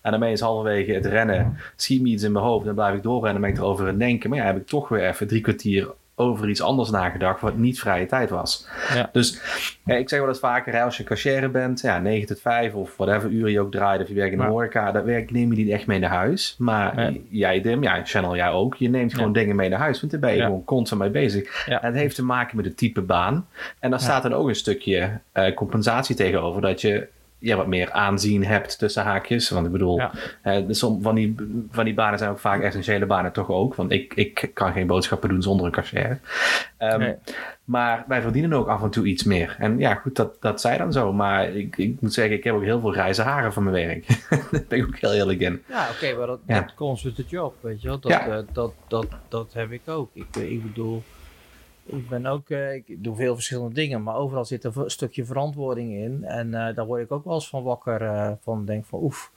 [SPEAKER 3] En dan ben je halverwege het rennen. Schiet me iets in mijn hoofd. Dan blijf ik doorrennen. Dan ben ik erover aan het denken. Maar ja, heb ik toch weer even drie kwartier over iets anders nagedacht. Wat niet vrije tijd was.
[SPEAKER 1] Ja.
[SPEAKER 3] Dus ja, ik zeg wel eens vaker, hè, als je cashier bent, ja, 9 tot 5 of whatever uur je ook draait, of je werkt in de
[SPEAKER 1] Ja.
[SPEAKER 3] horeca, dat werk neem je niet echt mee naar huis. Maar jij, Dim, ja, Channel, jij ook, je neemt gewoon dingen mee naar huis, want daar ben je gewoon constant mee bezig.
[SPEAKER 1] Ja.
[SPEAKER 3] En het heeft te maken met het type baan. En dan
[SPEAKER 1] Ja.
[SPEAKER 3] staat er ook een stukje eh, compensatie tegenover, dat je ja, wat meer aanzien hebt tussen haakjes. Want ik bedoel,
[SPEAKER 1] Ja.
[SPEAKER 3] eh, som- van, die, van die banen zijn ook vaak essentiële banen toch ook. Want ik, ik kan geen boodschappen doen zonder een cashier. Ehm,
[SPEAKER 1] Nee.
[SPEAKER 3] maar wij verdienen ook af en toe iets meer. En ja, goed, dat, dat zij dan zo. Maar ik, ik moet zeggen, ik heb ook heel veel grijze haren van mijn werk. Daar ben ik ook heel eerlijk in.
[SPEAKER 1] Ja, oké, maar dat,
[SPEAKER 3] Ja.
[SPEAKER 1] dat comes with the job, weet je wel. Dat,
[SPEAKER 3] Ja.
[SPEAKER 1] eh, dat, dat, dat heb ik ook. Ik, eh, ik bedoel, ik ben ook, eh, ik doe veel verschillende dingen, maar overal zit een stukje verantwoording in. En eh, daar word ik ook wel eens van wakker, eh, van denk van oef,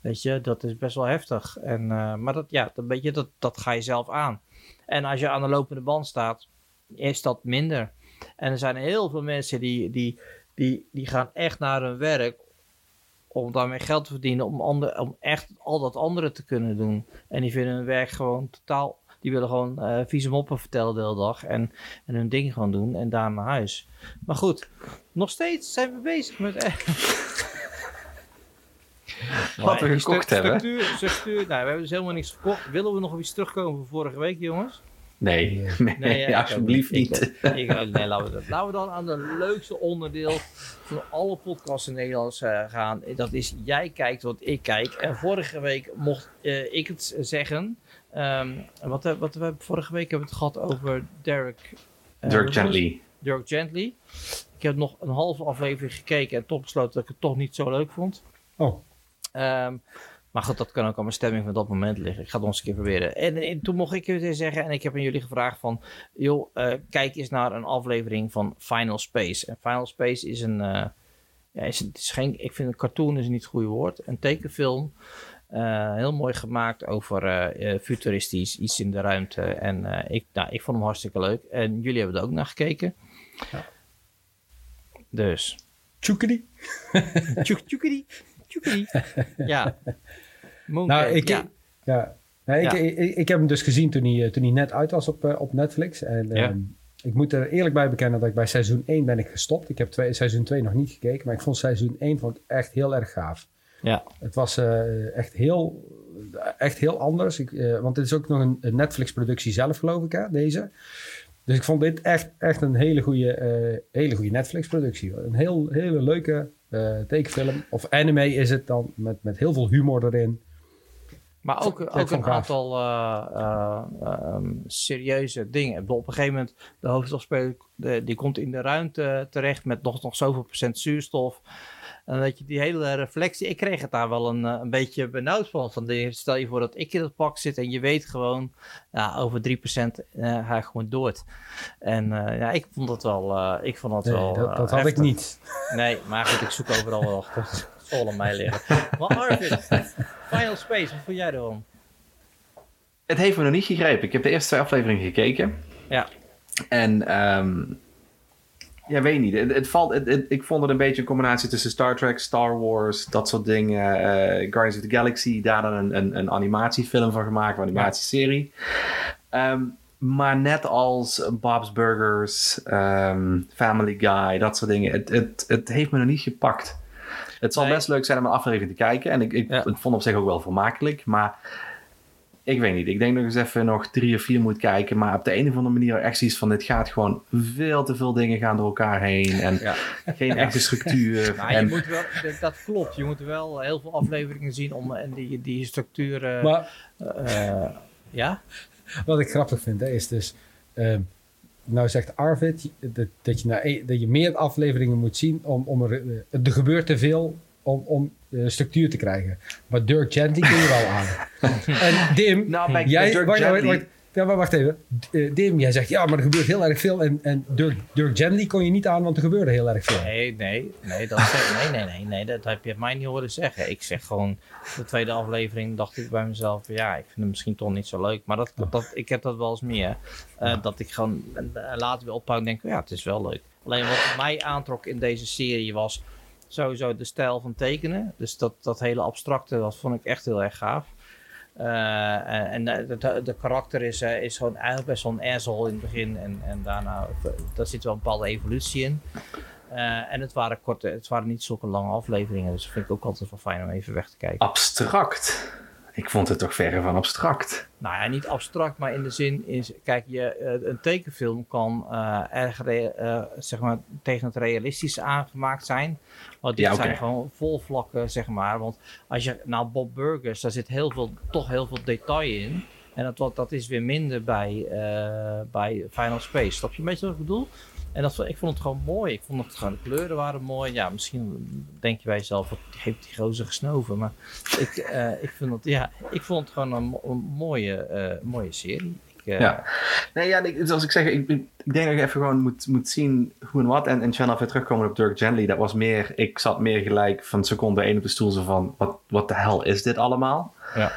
[SPEAKER 1] weet je, dat is best wel heftig. En, maar dat, ja, dat, weet je, dat, dat ga je zelf aan. En als je aan de lopende band staat, is dat minder. En er zijn heel veel mensen die, die, die, die gaan echt naar hun werk om daarmee geld te verdienen, om, ander, om echt al dat andere te kunnen doen. En die vinden hun werk gewoon totaal. Die willen gewoon eh vieze moppen vertellen de hele dag en, en hun ding gewoon doen en daar naar huis. Maar goed, nog steeds zijn we bezig met.
[SPEAKER 3] Wat we gekocht hebben.
[SPEAKER 1] Structuur, structuur, nou, we hebben dus helemaal niks gekocht. Willen we nog op iets terugkomen van vorige week, jongens?
[SPEAKER 3] Nee, nee,
[SPEAKER 1] Nee, ja,
[SPEAKER 3] alsjeblieft niet.
[SPEAKER 1] Ik, nee, laten we, dat. laten we dan aan de leukste onderdeel van alle podcasts in Nederlands eh, gaan. Dat is jij kijkt wat ik kijk. En vorige week mocht eh, ik het zeggen. Ehm, wat, eh, wat we vorige week hebben we het gehad over Derek. eh,
[SPEAKER 3] Dirk? Gently.
[SPEAKER 1] Dirk Gently. Ik heb nog een halve aflevering gekeken en toch besloten dat ik het toch niet zo leuk vond.
[SPEAKER 2] oh,
[SPEAKER 1] Ehm, maar goed, dat kan ook aan mijn stemming van dat moment liggen. Ik ga het nog eens een keer proberen. En, en toen mocht ik het weer zeggen en ik heb aan jullie gevraagd van... joh, eh, kijk eens naar een aflevering van Final Space. En Final Space is een... eh, ja, is, is geen, ik vind een cartoon is niet het goede woord. Een tekenfilm. Eh, heel mooi gemaakt over eh, eh, futuristisch, iets in de ruimte. En ik, nou, ik vond hem hartstikke leuk. En jullie hebben er ook naar gekeken. Dus...
[SPEAKER 2] tjoekedy.
[SPEAKER 1] Tjoek, tjoekedy, tjoekedy. Ja. Mooncake,
[SPEAKER 2] Nou, ik,
[SPEAKER 1] ja.
[SPEAKER 2] ja. Nee, ik,
[SPEAKER 1] Ja.
[SPEAKER 2] ik, heb hem dus gezien toen hij, toen hij net uit was op, op Netflix. En ehm, ik moet er eerlijk bij bekennen dat ik bij seizoen 1 ben ik gestopt. Ik heb twee, seizoen 2 nog niet gekeken, maar ik vond seizoen 1 vond ik echt heel erg gaaf.
[SPEAKER 1] Ja.
[SPEAKER 2] Het was eh, echt, heel, echt heel anders. Ik, eh, want dit is ook nog een, een Netflix-productie zelf, geloof ik, hè, deze. Dus ik vond dit echt, echt een hele goede, eh, hele goede Netflix-productie. Een heel, hele leuke eh, tekenfilm. Of anime is het dan, met, met heel veel humor erin.
[SPEAKER 1] Maar ook, ook een
[SPEAKER 2] gaaf.
[SPEAKER 1] aantal eh, eh, ehm, serieuze dingen. Op een gegeven moment, de hoofdrolspeler de, die komt in de ruimte terecht met nog, nog zoveel procent zuurstof. En dat je die hele reflectie, ik kreeg het daar wel een, eh, een beetje benauwd van. van de, stel je voor dat ik in het pak zit en je weet gewoon, ja, over 3% eh ga ik gewoon dood. En eh, ja, ik vond dat wel, eh, ik vond dat
[SPEAKER 2] Nee,
[SPEAKER 1] wel
[SPEAKER 2] dat, dat had ik niet.
[SPEAKER 1] Nee, maar goed, ik zoek overal wel achter. Zal aan mij liggen. Maar Arvid, Final Space, wat vond jij ervan?
[SPEAKER 3] Het heeft me nog niet gegrepen. Ik heb de eerste twee afleveringen gekeken.
[SPEAKER 1] Ja.
[SPEAKER 3] En ehm ja, weet niet. Het, het valt, het, het- ik vond het een beetje een combinatie tussen Star Trek, Star Wars, dat soort dingen. eh, Guardians of the Galaxy, daar dan een, een, een animatiefilm van gemaakt, een animatieserie. Ehm, maar net als Bob's Burgers, ehm, Family Guy, dat soort dingen. Het, het, het heeft me nog niet gepakt. Het zal
[SPEAKER 1] Nee.
[SPEAKER 3] best leuk zijn om een aflevering te kijken. En ik, ik,
[SPEAKER 1] Ja.
[SPEAKER 3] ik vond op zich ook wel vermakelijk. Maar ik weet niet. Ik denk nog eens even nog drie of vier moet kijken. Maar op de een of andere manier echt zoiets van... dit gaat gewoon veel te veel dingen gaan door elkaar heen. En
[SPEAKER 1] Ja.
[SPEAKER 3] geen echte structuur.
[SPEAKER 1] Nou, je
[SPEAKER 3] en,
[SPEAKER 1] moet wel, dat- klopt. Je moet wel heel veel afleveringen zien om en die, die structuur. eh,
[SPEAKER 2] Maar
[SPEAKER 1] eh, ja?
[SPEAKER 2] wat ik grappig vind, hè, is dus... ehm, nou zegt Arvid dat, dat, je na, e- dat je meer afleveringen moet zien om, om er, eh, er gebeurt te veel om, om eh, structuur te krijgen. Maar Dirk Gently kun je wel aan. en Dim,
[SPEAKER 3] nou, bij,
[SPEAKER 2] jij,
[SPEAKER 3] bij Dirk
[SPEAKER 2] wacht, wacht,
[SPEAKER 3] Gently-
[SPEAKER 2] wacht. Ja, maar wacht even. Eh, Dim, jij zegt ja, maar er gebeurt heel erg veel. En, en Dirk, Dirk Gently kon je niet aan, want er gebeurde heel erg veel.
[SPEAKER 1] Nee, nee, nee, dat zeg, nee, nee, nee, nee, dat heb je mij niet horen zeggen. Ik zeg gewoon, de tweede aflevering dacht ik bij mezelf, ja, ik vind het misschien toch niet zo leuk. Maar dat, dat, ik heb dat wel eens meer. eh, Dat ik gewoon later weer ophoud en denk, ja, het is wel leuk. Alleen wat mij aantrok in deze serie was sowieso de stijl van tekenen. Dus dat, dat hele abstracte, dat vond ik echt heel erg gaaf. Eh, en de, de, karakter is, eh, is gewoon eigenlijk best wel een asshole in het begin. En, en daarna, daar zit wel een bepaalde evolutie in. Eh, en het waren korte, het waren niet zulke lange afleveringen. Dus dat vind ik ook altijd wel fijn om even weg te kijken.
[SPEAKER 3] abstract. Ik vond het toch verre van abstract.
[SPEAKER 1] Nou ja, niet abstract, maar in de zin is, kijk, je, eh, een tekenfilm kan eh, erg eh, zeg maar, tegen het realistische aangemaakt zijn. Maar dit
[SPEAKER 3] Ja,
[SPEAKER 1] zijn gewoon vol vlakken, zeg maar. Want als je nou Bob Burgers, daar zit heel veel, toch heel veel detail in. En dat, dat is weer minder bij, bij Final Space. Snap je een beetje wat ik bedoel? En dat, ik vond het gewoon mooi. Ik vond het gewoon, de kleuren waren mooi. Ja, misschien denk je bij jezelf, wat heeft die gozer gesnoven? Maar ik, eh, ik, vind ja, ik vond het gewoon een, mo- een mooie, eh, mooie serie. Ik, eh,
[SPEAKER 3] Ja. Nee, ja, ik, zoals ik zeg, ik, ik ik denk dat je even gewoon moet, moet zien hoe en wat. En, en Channel weer terugkomen op Dirk Gently. Dat was meer, ik zat meer gelijk van seconde één op de stoel. Zo van, wat, wat de hel is dit allemaal?
[SPEAKER 1] Ja.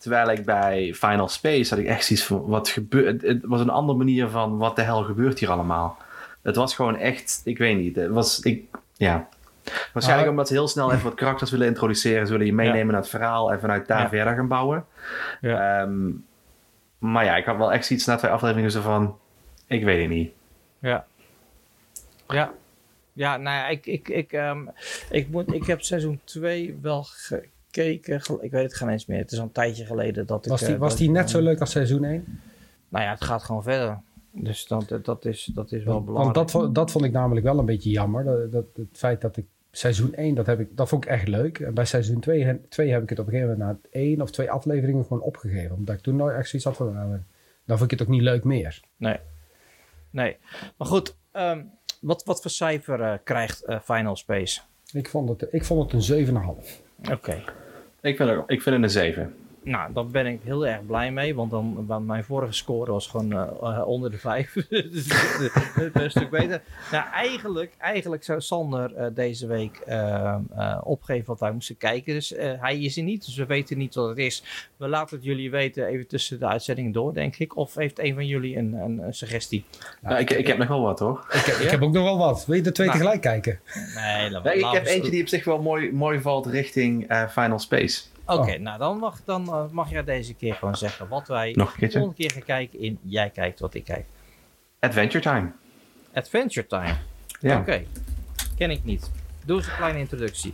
[SPEAKER 3] Terwijl ik bij Final Space had ik echt zoiets van, wat gebeurt... Het was een andere manier van, wat de hel gebeurt hier allemaal? Het was gewoon echt, ik weet niet. Het was, ik, ja... Waarschijnlijk
[SPEAKER 2] Ah.
[SPEAKER 3] omdat ze heel snel even wat karakters willen introduceren. Ze willen je meenemen naar het verhaal en vanuit daar
[SPEAKER 1] Ja.
[SPEAKER 3] verder gaan bouwen.
[SPEAKER 1] Ja.
[SPEAKER 3] Ehm, maar ja, ik had wel echt zoiets na twee afleveringen zo van... Ik weet het niet.
[SPEAKER 1] Ja. Ja. Ja, nou ja, ik, ik, ik, ehm, ik, moet, ik heb seizoen 2 wel gekeken. Ik weet het geen eens meer. Het is al een tijdje geleden dat ik...
[SPEAKER 2] Was die,
[SPEAKER 1] eh,
[SPEAKER 2] was
[SPEAKER 1] dat
[SPEAKER 2] die
[SPEAKER 1] ik,
[SPEAKER 2] net
[SPEAKER 1] eh,
[SPEAKER 2] zo leuk als seizoen 1?
[SPEAKER 1] Nou ja, het gaat gewoon verder. Dus dat, dat, is, dat is wel
[SPEAKER 2] Want
[SPEAKER 1] belangrijk.
[SPEAKER 2] dat, vo- dat vond ik namelijk wel een beetje jammer. Dat, dat, het feit dat ik seizoen 1, dat, heb ik, dat vond ik echt leuk. En bij seizoen 2, he- 2 heb ik het op een gegeven moment na één of twee afleveringen gewoon opgegeven. Omdat ik toen nooit echt zoiets had van, nou, dan vond ik het ook niet leuk meer.
[SPEAKER 1] Nee. Nee. Maar goed, ehm, wat, wat voor cijfer eh, krijgt eh, Final Space?
[SPEAKER 2] Ik vond het, ik vond het een 7,5.
[SPEAKER 1] Oké.
[SPEAKER 3] Ik vind, het, ik vind het een 7.
[SPEAKER 1] Nou, daar ben ik heel erg blij mee, want dan, want mijn vorige score was gewoon eh, eh, onder de vijf. dus het is een stuk beter. Nou, eigenlijk, eigenlijk zou Sander eh, deze week eh, eh, opgeven wat wij moesten kijken. Dus eh, hij is er niet, dus we weten niet wat het is. We laten het jullie weten even tussen de uitzendingen door, denk ik. Of heeft een van jullie een, een, een suggestie?
[SPEAKER 3] Nou, ik, ik heb nog wel wat hoor.
[SPEAKER 2] Ik, heb- ik heb ook nog wel wat. Wil je de twee
[SPEAKER 1] Nou.
[SPEAKER 2] tegelijk kijken?
[SPEAKER 1] Nee, laat
[SPEAKER 3] Nee, ik heb eentje die op zich wel mooi, mooi valt richting eh, Final Space.
[SPEAKER 1] Oké,
[SPEAKER 2] Oh.
[SPEAKER 1] nou dan mag, dan eh, mag jij deze keer gewoon zeggen wat wij
[SPEAKER 3] Nog een
[SPEAKER 1] de volgende keer gaan kijken in Jij kijkt wat ik kijk.
[SPEAKER 3] Adventure Time.
[SPEAKER 1] Adventure Time.
[SPEAKER 3] Ja.
[SPEAKER 1] Oké, ken ik niet. Doe eens een kleine introductie.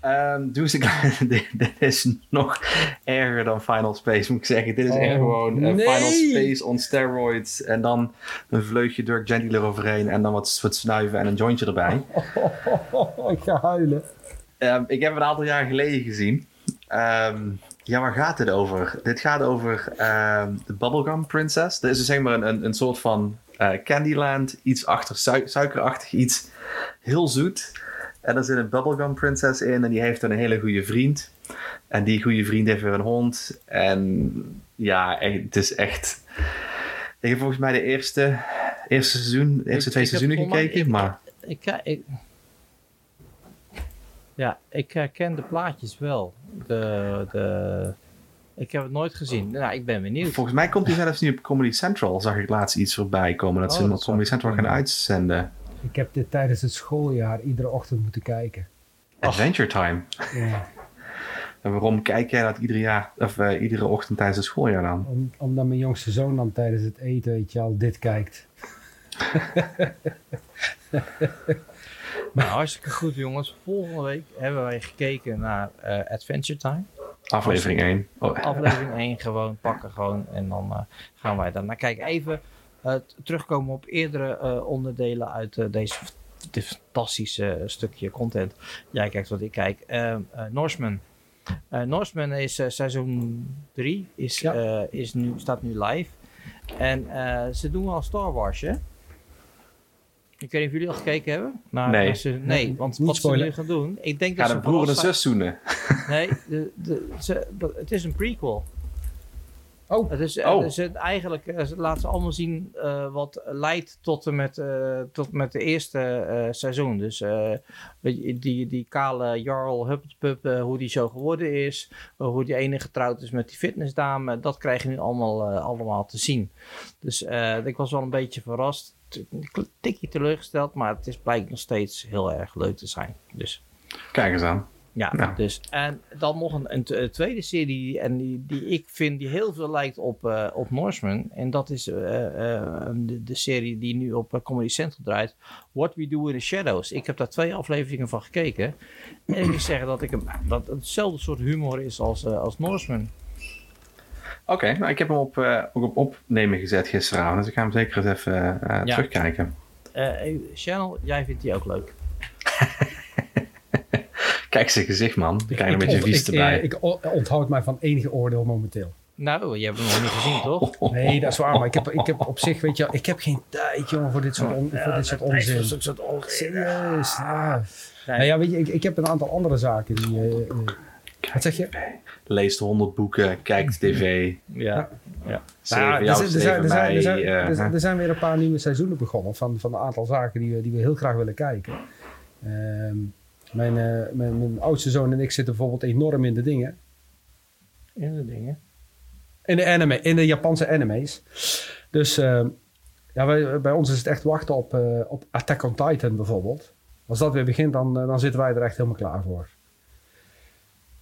[SPEAKER 3] Ehm, doe eens een dit, dit is nog erger dan Final Space, moet ik zeggen. Dit is
[SPEAKER 2] Oh,
[SPEAKER 3] echt gewoon eh,
[SPEAKER 2] nee.
[SPEAKER 3] Final Space on steroids. En dan een vleugje Dirk Gently eroverheen. En dan wat, wat snuiven en een jointje erbij.
[SPEAKER 2] ik ga huilen.
[SPEAKER 3] Ehm, ik heb hem een aantal jaar geleden gezien. Ehm, ja, waar gaat dit over? Dit gaat over ehm, de Bubblegum Princess. Dat is dus zeg maar een, een, soort van eh, Candyland. Iets achter sui- suikerachtig, iets heel zoet. En er zit een Bubblegum Princess in en die heeft een hele goede vriend. En die goede vriend heeft weer een hond. En ja, het is echt... Ik heb volgens mij de eerste, eerste seizoen, de eerste
[SPEAKER 1] Ik-
[SPEAKER 3] twee
[SPEAKER 1] ik
[SPEAKER 3] seizoenen gekeken. maar
[SPEAKER 1] Ik, ik, ja, ik herken de plaatjes wel. De, de, ik heb het nooit gezien. Nou, ik ben benieuwd.
[SPEAKER 3] Volgens mij komt hij zelfs nu op Comedy Central. Zag ik laatst iets voorbij komen. Dat
[SPEAKER 1] Oh,
[SPEAKER 3] ze hem
[SPEAKER 1] dat
[SPEAKER 3] op Comedy Central gaan uitzenden.
[SPEAKER 2] Ik heb dit tijdens het schooljaar iedere ochtend moeten kijken.
[SPEAKER 3] Adventure Time.
[SPEAKER 2] Ja,
[SPEAKER 3] En waarom kijk jij dat iedere, jaar, of, eh, iedere ochtend tijdens het schooljaar dan?
[SPEAKER 2] om, omdat mijn jongste zoon dan tijdens het eten, weet je al, dit kijkt.
[SPEAKER 1] Nou, hartstikke goed jongens. Volgende week hebben wij gekeken naar eh, Adventure Time.
[SPEAKER 3] Aflevering 1. Oh,
[SPEAKER 1] Aflevering 1 gewoon pakken gewoon. En dan eh, gaan wij daarna kijken. Even eh, terugkomen op eerdere eh, onderdelen uit eh, deze dit fantastische stukje content. Jij kijkt wat ik kijk. Ehm, eh, Norseman. Eh, Norseman is seizoen 3. Is,
[SPEAKER 2] Ja.
[SPEAKER 1] eh, is nu, staat nu live. En eh, ze doen al Star Wars, hè? Ik weet niet of jullie al gekeken hebben. Naar,
[SPEAKER 3] Nee.
[SPEAKER 1] naar ze- nee, want
[SPEAKER 2] Niet
[SPEAKER 1] wat ze
[SPEAKER 2] spoilen.
[SPEAKER 1] nu gaan doen. Ik denk dat
[SPEAKER 3] de
[SPEAKER 1] ze
[SPEAKER 3] broer en de zus zoenen.
[SPEAKER 1] Nee, de, de, ze, het is een prequel.
[SPEAKER 2] Oh.
[SPEAKER 1] Het is,
[SPEAKER 3] Oh.
[SPEAKER 1] het is eigenlijk uh, laten ze allemaal zien eh, wat leidt tot en met, eh, tot met de eerste eh, seizoen. Dus eh, weet je, die, die kale Jarl Huppelpup, eh, hoe die zo geworden is, eh, hoe die ene getrouwd is met die fitnessdame, dat krijg je nu allemaal, eh, allemaal te zien. Dus eh, ik was wel een beetje verrast, een tikje teleurgesteld, maar het is blijkt nog steeds heel erg leuk te zijn. Dus
[SPEAKER 3] Kijk eens aan.
[SPEAKER 1] ja,
[SPEAKER 3] Nou.
[SPEAKER 1] dus en dan nog een, een, tweede serie en die, die ik vind die heel veel lijkt op, eh op Norseman. En dat is eh, eh, de, de serie die nu op Comedy Central draait. What We Do in the Shadows. Ik heb daar twee afleveringen van gekeken. En ik moet zeggen dat, ik hem, dat het hetzelfde soort humor is als, als Norseman.
[SPEAKER 3] Oké, nou, ik heb hem op, eh, ook op opnemen gezet gisteravond. Dus ik ga hem zeker eens even eh,
[SPEAKER 1] Ja.
[SPEAKER 3] terugkijken.
[SPEAKER 1] Eh Channel, jij vindt die ook leuk.
[SPEAKER 3] Kijk zijn gezicht, man. Ik krijg een
[SPEAKER 2] Ik
[SPEAKER 3] beetje vies
[SPEAKER 2] ik,
[SPEAKER 3] erbij.
[SPEAKER 2] Ik o- onthoud mij van enige oordeel momenteel.
[SPEAKER 1] Nou, je hebt hem nog niet gezien, toch?
[SPEAKER 2] Nee, dat is waar. Maar ik heb, ik heb op zich, weet je, ik heb geen tijd, jongen, voor dit soort, on- voor dit soort onzin. Serieus. Ja.
[SPEAKER 1] Nee.
[SPEAKER 2] Nou ja, weet je, ik, ik heb een aantal andere zaken die... wat zeg je?
[SPEAKER 3] Leest 100 boeken, kijkt tv.
[SPEAKER 1] Ja. ja.
[SPEAKER 2] Er, zijn- er, er, er,
[SPEAKER 3] eh,
[SPEAKER 2] er, er weer een paar nieuwe seizoenen begonnen van, van een aantal zaken die we, die we heel graag willen kijken. Ehm, mijn, eh, mijn, mijn oudste zoon en ik zitten bijvoorbeeld enorm in de dingen.
[SPEAKER 1] In de dingen.
[SPEAKER 2] In de, anime, in de Japanse anime's. Dus ehm, ja, wij, bij ons is het echt wachten op, eh, op Attack on Titan bijvoorbeeld. Als dat weer begint, dan, eh, dan zitten wij er echt helemaal klaar voor.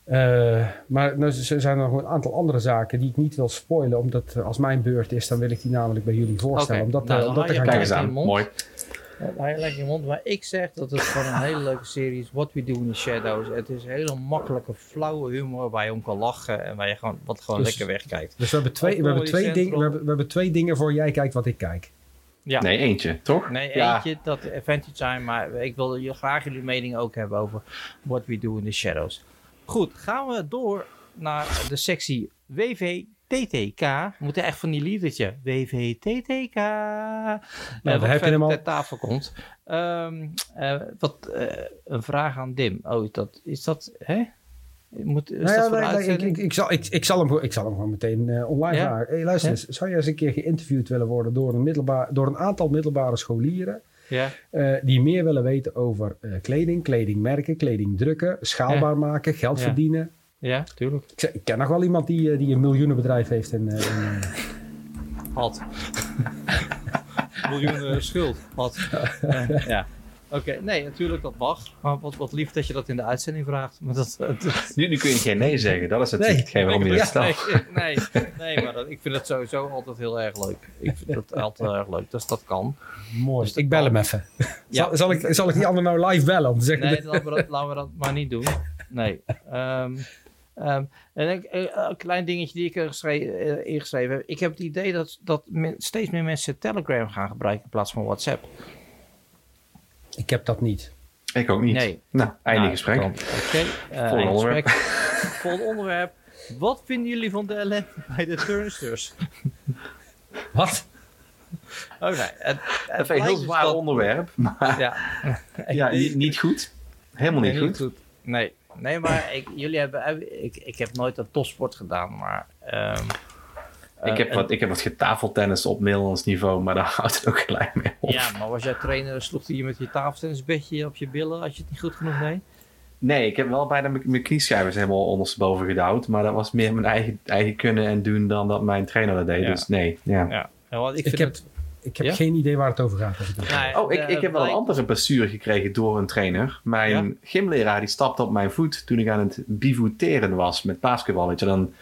[SPEAKER 2] Eh, maar nou, z- zijn er nog een aantal andere zaken die ik niet wil spoilen. Omdat als mijn beurt is, dan wil ik die namelijk bij jullie voorstellen.
[SPEAKER 1] Oké,
[SPEAKER 2] Omdat,
[SPEAKER 1] nou,
[SPEAKER 2] eh, te
[SPEAKER 1] je
[SPEAKER 2] gaan
[SPEAKER 1] kijken.
[SPEAKER 3] aan.
[SPEAKER 1] in je mond.
[SPEAKER 3] Mooi.
[SPEAKER 1] Hij legt je mond, maar ik zeg dat het gewoon een hele leuke serie is. What We Do in the Shadows. Het is hele makkelijke, flauwe humor waar je om kan lachen en waar je gewoon, wat gewoon
[SPEAKER 2] Dus-
[SPEAKER 1] lekker wegkijkt.
[SPEAKER 2] Dus we hebben, twee, we, hebben twee we, hebben, we hebben twee dingen voor jij kijkt wat ik kijk.
[SPEAKER 1] Ja.
[SPEAKER 3] Nee, eentje, toch?
[SPEAKER 1] Nee,
[SPEAKER 3] Ja.
[SPEAKER 1] eentje, dat Adventure Time, maar ik wil je graag jullie mening ook hebben over What We Do in the Shadows. Goed, gaan we door naar de sectie WVTTK. We moeten echt van die liedertje. WVTTK. Nou,
[SPEAKER 2] heb je hem al.
[SPEAKER 1] ter tafel komt. Ehm, eh, wat, eh, een vraag aan Dim. Oh, is dat... Is dat hè? Moet, is
[SPEAKER 2] Nou ja,
[SPEAKER 1] dat
[SPEAKER 2] nee, nee, ik, ik, ik, zal, ik, ik, zal hem, gewoon- ik zal hem gewoon meteen eh, online
[SPEAKER 1] Ja?
[SPEAKER 2] vragen. Hey, luister
[SPEAKER 1] Ja?
[SPEAKER 2] eens, zou je eens een keer geïnterviewd willen worden door een, middelbaar, door een aantal middelbare scholieren
[SPEAKER 1] ja?
[SPEAKER 2] eh, die meer willen weten over eh, kleding, kledingmerken, kleding drukken, schaalbaar maken, geld
[SPEAKER 1] Ja.
[SPEAKER 2] verdienen.
[SPEAKER 1] ja, tuurlijk.
[SPEAKER 2] Ik, ken nog wel iemand die, eh, die een miljoenenbedrijf heeft. In, eh, in, eh,
[SPEAKER 1] Had. Miljoenen schuld. Had. Ja. Oké, nee, natuurlijk, dat mag. Maar wat, wat lief dat je dat in de uitzending vraagt. Maar dat, dat-
[SPEAKER 3] Nu, nu kun je geen nee zeggen. Dat is het
[SPEAKER 2] Nee.
[SPEAKER 3] hetgeen waarom je dat
[SPEAKER 1] Ja,
[SPEAKER 3] stelt.
[SPEAKER 1] nee, nee, nee, maar dat, ik vind het sowieso altijd heel erg leuk. Ik vind het altijd heel erg leuk, dus dat kan.
[SPEAKER 2] mooi.
[SPEAKER 1] Dus dat
[SPEAKER 2] ik bel
[SPEAKER 1] kan.
[SPEAKER 2] hem even.
[SPEAKER 1] Ja.
[SPEAKER 2] Zal, zal, ik, zal ik die ander nou live bellen om te zeggen...
[SPEAKER 1] Nee, laten we dat, laten we dat maar niet doen. Nee. Ehm, ehm, en ik, eh, een klein dingetje die ik er geschre- eh, ingeschreven heb. Ik heb het idee dat, dat men- steeds meer mensen Telegram gaan gebruiken in plaats van WhatsApp.
[SPEAKER 2] Ik heb dat niet.
[SPEAKER 3] Ik ook niet.
[SPEAKER 1] Nee.
[SPEAKER 3] Nou, einde
[SPEAKER 1] Nou,
[SPEAKER 3] gesprek.
[SPEAKER 1] Oké, eh,
[SPEAKER 3] onderwerp.
[SPEAKER 1] Volgende onderwerp. Wat vinden jullie van de ellende bij de turnsters?
[SPEAKER 2] Wat?
[SPEAKER 1] Het, het
[SPEAKER 3] Even een heel zwaar
[SPEAKER 1] dat-
[SPEAKER 3] onderwerp. Maar
[SPEAKER 1] Ja,
[SPEAKER 3] ja, niet, goed. Helemaal niet
[SPEAKER 1] Nee,
[SPEAKER 3] goed.
[SPEAKER 1] Nee, nee maar ik, jullie hebben, ik, ik heb nooit een topsport gedaan, maar... ehm,
[SPEAKER 3] Ik
[SPEAKER 1] eh,
[SPEAKER 3] heb,
[SPEAKER 1] en-
[SPEAKER 3] wat, ik heb wat getafeltennis op Nederlands niveau, maar daar houdt het ook gelijk mee op.
[SPEAKER 1] Ja, maar was jij trainer, sloeg hij je met je tafeltennisbedje op je billen als je het niet goed genoeg deed?
[SPEAKER 3] Nee, ik heb wel bijna mijn, knieschijven helemaal ondersteboven gedouwd. Maar dat was meer mijn eigen, eigen kunnen en doen dan dat mijn trainer dat deed.
[SPEAKER 1] Ja.
[SPEAKER 3] Dus nee, ja.
[SPEAKER 1] Ja, ja want ik
[SPEAKER 2] Ik
[SPEAKER 1] vind
[SPEAKER 2] heb,
[SPEAKER 1] het...
[SPEAKER 2] ik heb
[SPEAKER 1] Ja?
[SPEAKER 2] geen idee waar het over gaat. als ik het-
[SPEAKER 1] Nee,
[SPEAKER 3] Oh, ik,
[SPEAKER 1] eh,
[SPEAKER 3] ik heb wel een andere blessure gekregen door een trainer. Mijn
[SPEAKER 1] Ja?
[SPEAKER 3] gymleraar die stapte op mijn voet toen ik aan het bivoeteren was met basketbal. Weet je. Dan,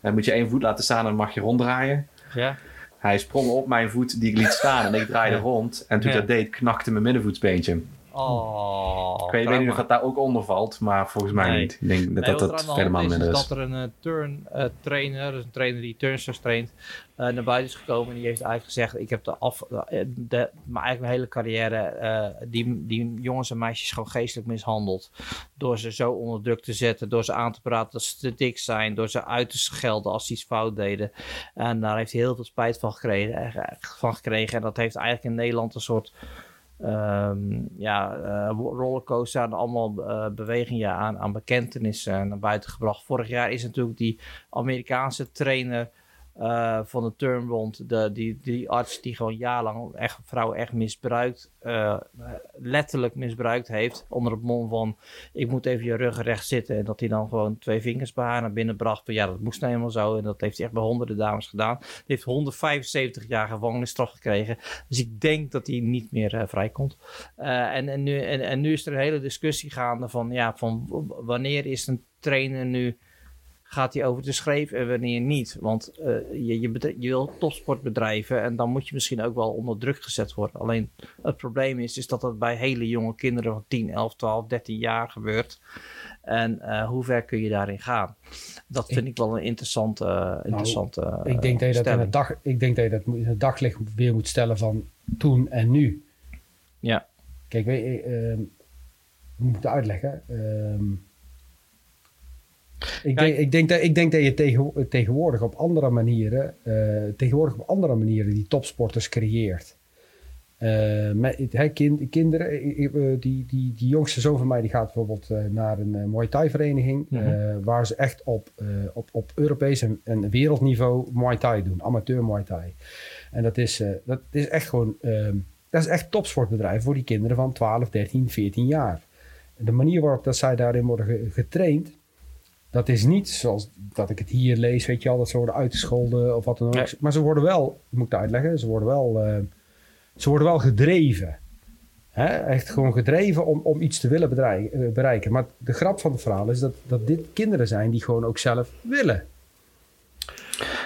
[SPEAKER 3] dan moet je één voet laten staan en dan mag je ronddraaien.
[SPEAKER 1] Ja,
[SPEAKER 3] Hij sprong op mijn voet die ik liet staan en ik draaide
[SPEAKER 1] Ja.
[SPEAKER 3] rond. En toen ik dat deed, knakte mijn middenvoetsbeentje.
[SPEAKER 1] Oh,
[SPEAKER 3] ik weet, weet niet of dat daar ook onder valt, maar volgens mij
[SPEAKER 1] Nee.
[SPEAKER 3] niet. Ik denk dat
[SPEAKER 1] Nee,
[SPEAKER 3] dat,
[SPEAKER 1] er
[SPEAKER 3] helemaal
[SPEAKER 1] is, is dat er een eh, turn eh, trainer, dus een trainer die turnsters traint, eh, naar buiten is gekomen. En die heeft eigenlijk gezegd, ik heb de af, de, mijn eigen hele carrière die, die jongens en meisjes gewoon geestelijk mishandeld. Door ze zo onder druk te zetten, door ze aan te praten dat ze te dik zijn, door ze uit te schelden als ze iets fout deden. En daar heeft hij heel veel spijt van gekregen. Van gekregen. En dat heeft eigenlijk in Nederland een soort ehm, ja, eh, rollercoaster aan allemaal eh, bewegingen aan, aan bekentenis eh, naar buiten gebracht. Vorig jaar is natuurlijk die Amerikaanse trainer eh, van de Turnbond, de, die, die arts die gewoon jarenlang echt, vrouwen echt misbruikt, eh, letterlijk misbruikt heeft, onder het mom van ik moet even je rug recht zitten en dat hij dan gewoon twee vingers bij haar naar binnen bracht. Van, ja, dat moest nou helemaal zo en dat heeft hij echt bij honderden dames gedaan. Die heeft 175 jaar gevangenisstraf gekregen. Dus ik denk dat hij niet meer eh, vrijkomt. En, en, nu, en, nu is er een hele discussie gaande van, ja, van wanneer is een trainer nu, gaat hij over de schreef en wanneer niet? Want eh, je, je, je wil topsport bedrijven en dan moet je misschien ook wel onder druk gezet worden. Alleen het probleem is, is dat dat bij hele jonge kinderen van 10, 11, 12, 13 jaar gebeurt. En eh, hoe ver kun je daarin gaan? Dat vind ik, wel een interessante, eh, interessante
[SPEAKER 2] Nou, Ik denk, dat je dat in het dag, ik denk dat je dat in het daglicht weer moet stellen van toen en nu.
[SPEAKER 1] Ja.
[SPEAKER 2] Kijk, weet je, ehm, ik moet het uitleggen. Ehm, ik,
[SPEAKER 1] Kijk.
[SPEAKER 2] denk, ik, denk dat, ik denk dat je tegen, tegenwoordig op andere manieren, eh, tegenwoordig op andere manieren die topsporters creëert. Eh, met, kind- kinderen, eh, die, die, die jongste zoon van mij die gaat bijvoorbeeld naar een Muay Thai vereniging.
[SPEAKER 1] Mhm.
[SPEAKER 2] waar ze echt op, op, op Europees en, en wereldniveau Muay Thai doen. Amateur Muay Thai. En dat is, dat is echt gewoon, ehm, dat is echt topsportbedrijf voor die kinderen van 12, 13, 14 jaar. En de manier waarop dat zij daarin worden ge- getraind, dat is niet zoals dat ik het hier lees, weet je al, dat ze worden uitgescholden of wat dan ook.
[SPEAKER 1] Nee.
[SPEAKER 2] Maar ze worden wel, moet ik het uitleggen, ze worden wel, eh, ze worden wel gedreven. Hè? Echt gewoon gedreven om, om iets te willen eh, bereiken. Maar de grap van het verhaal is dat, dat dit kinderen zijn die gewoon ook zelf willen.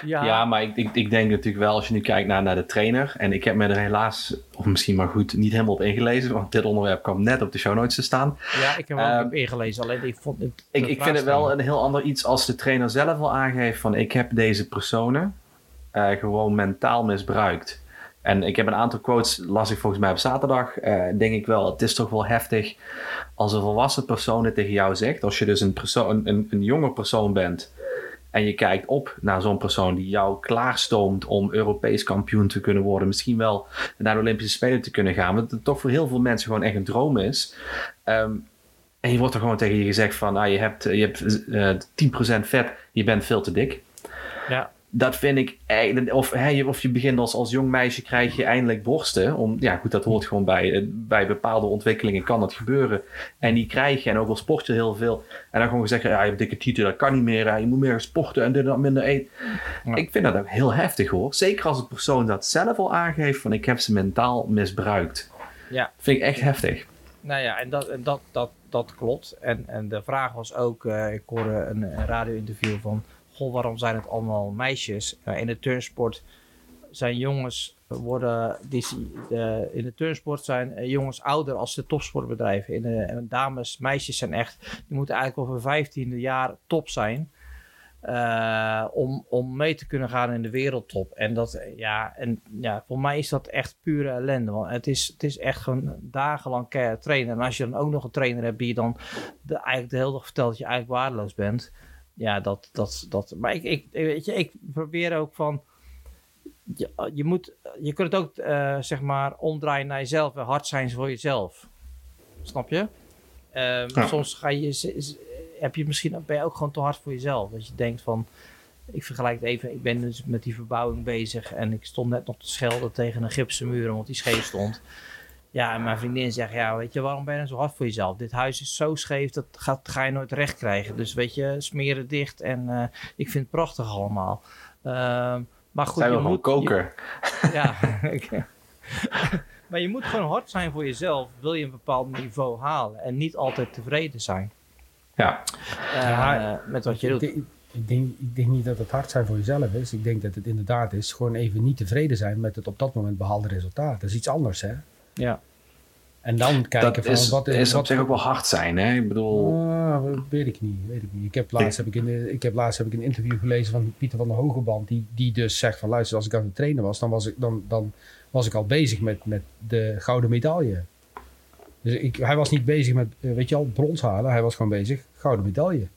[SPEAKER 3] Ja, maar ik, ik, ik denk natuurlijk wel, als je nu kijkt naar, naar de trainer. En ik heb me er helaas, of misschien maar goed, niet helemaal op ingelezen. Want dit onderwerp kwam net op de show notes te staan.
[SPEAKER 1] Ja, ik heb hem ook
[SPEAKER 3] Ehm,
[SPEAKER 1] op ingelezen. Alleen ik vond het.
[SPEAKER 3] Ik, ik vind het wel een heel ander iets als de trainer zelf al aangeeft van ik heb deze personen eh, gewoon mentaal misbruikt. En ik heb een aantal quotes, las ik volgens mij op zaterdag. eh, denk ik wel, het is toch wel heftig als een volwassen persoon het tegen jou zegt. Als je dus een, persoon, een, een, een jonge persoon bent en je kijkt op naar zo'n persoon die jou klaarstoomt om Europees kampioen te kunnen worden. Misschien wel naar de Olympische Spelen te kunnen gaan. Wat toch voor heel veel mensen gewoon echt een droom is. Ehm, en je wordt er gewoon tegen je gezegd van, ah, je hebt, je hebt eh 10% vet, je bent veel te dik.
[SPEAKER 1] Ja.
[SPEAKER 3] Dat vind ik eigenlijk, of, je- of je begint als, als jong meisje, krijg je eindelijk borsten. Om, ja, goed, dat hoort gewoon bij, eh, bij bepaalde ontwikkelingen kan dat gebeuren. En die krijg je, en ook al sport je heel veel. En dan gewoon gezegd, ja, je hebt dikke tieten, dat kan niet meer. Je moet meer sporten en dit en dat minder eten.
[SPEAKER 1] Ja.
[SPEAKER 3] Ik vind dat ook heel heftig hoor. Zeker als een persoon dat zelf al aangeeft van, ik heb ze mentaal misbruikt.
[SPEAKER 1] Ja.
[SPEAKER 3] Vind ik echt heftig.
[SPEAKER 1] Nou ja, en dat, en dat, dat, dat klopt. En, en de vraag was ook, eh, ik hoorde een, een radio-interview van, waarom zijn het allemaal meisjes? Eh, in de turnsport zijn jongens, worden, die, de, in de turnsport zijn eh, jongens ouder als de topsportbedrijven. In de, en dames, meisjes zijn echt, die moeten eigenlijk hun vijftiende jaar top zijn. eh, om, om mee te kunnen gaan in de wereldtop. En, dat, eh, ja, en ja, voor mij is dat echt pure ellende. Want het is, het is echt gewoon dagenlang trainen. En als je dan ook nog een trainer hebt die je dan de, eigenlijk de hele dag vertelt dat je eigenlijk waardeloos bent. Ja, dat, dat, dat. Maar ik, ik, weet je, ik probeer ook van. Je, je, moet, je kunt het ook eh, zeg maar omdraaien naar jezelf en hard zijn voor jezelf. Snap je? Ehm,
[SPEAKER 3] Ja.
[SPEAKER 1] Soms ga je, heb je misschien, ben je ook gewoon te hard voor jezelf. Dat je denkt van, ik vergelijk het even, ik ben dus met die verbouwing bezig en ik stond net nog te schelden tegen een gipsen muur omdat die scheef stond. Ja, en mijn vriendin zegt, ja, weet je, waarom ben je dan zo hard voor jezelf? Dit huis is zo scheef, dat gaat, ga je nooit recht krijgen. Dus weet je, smeren dicht en eh, ik vind het prachtig allemaal. Ehm, maar goed,
[SPEAKER 3] Zijn we
[SPEAKER 1] je moet,
[SPEAKER 3] koker.
[SPEAKER 1] je- ja, maar je moet gewoon hard zijn voor jezelf, wil je een bepaald niveau halen en niet altijd tevreden zijn
[SPEAKER 3] Ja.
[SPEAKER 1] eh,
[SPEAKER 2] Ja,
[SPEAKER 1] met wat je doet.
[SPEAKER 2] ik, denk, ik denk niet dat het hard zijn voor jezelf is. Ik denk dat het inderdaad is gewoon even niet tevreden zijn met het op dat moment behaalde resultaat. Dat is iets anders, hè?
[SPEAKER 1] Ja.
[SPEAKER 2] En dan kijken
[SPEAKER 3] Dat
[SPEAKER 2] van
[SPEAKER 3] is,
[SPEAKER 2] wat
[SPEAKER 3] is op
[SPEAKER 2] wat,
[SPEAKER 3] zich ook wel hard zijn, hè? Ik bedoel,
[SPEAKER 2] Ah, weet ik niet, weet ik niet. Ik heb laatst, heb ik, in, ik heb laatst heb ik een interview gelezen van Pieter van der Hogeband, die, die dus zegt van luister, als ik aan het trainen was, dan was ik, dan, dan was ik al bezig met, met de gouden medaille. Dus ik, hij was niet bezig met, eh, weet je al, brons halen, hij was gewoon bezig, gouden medaille.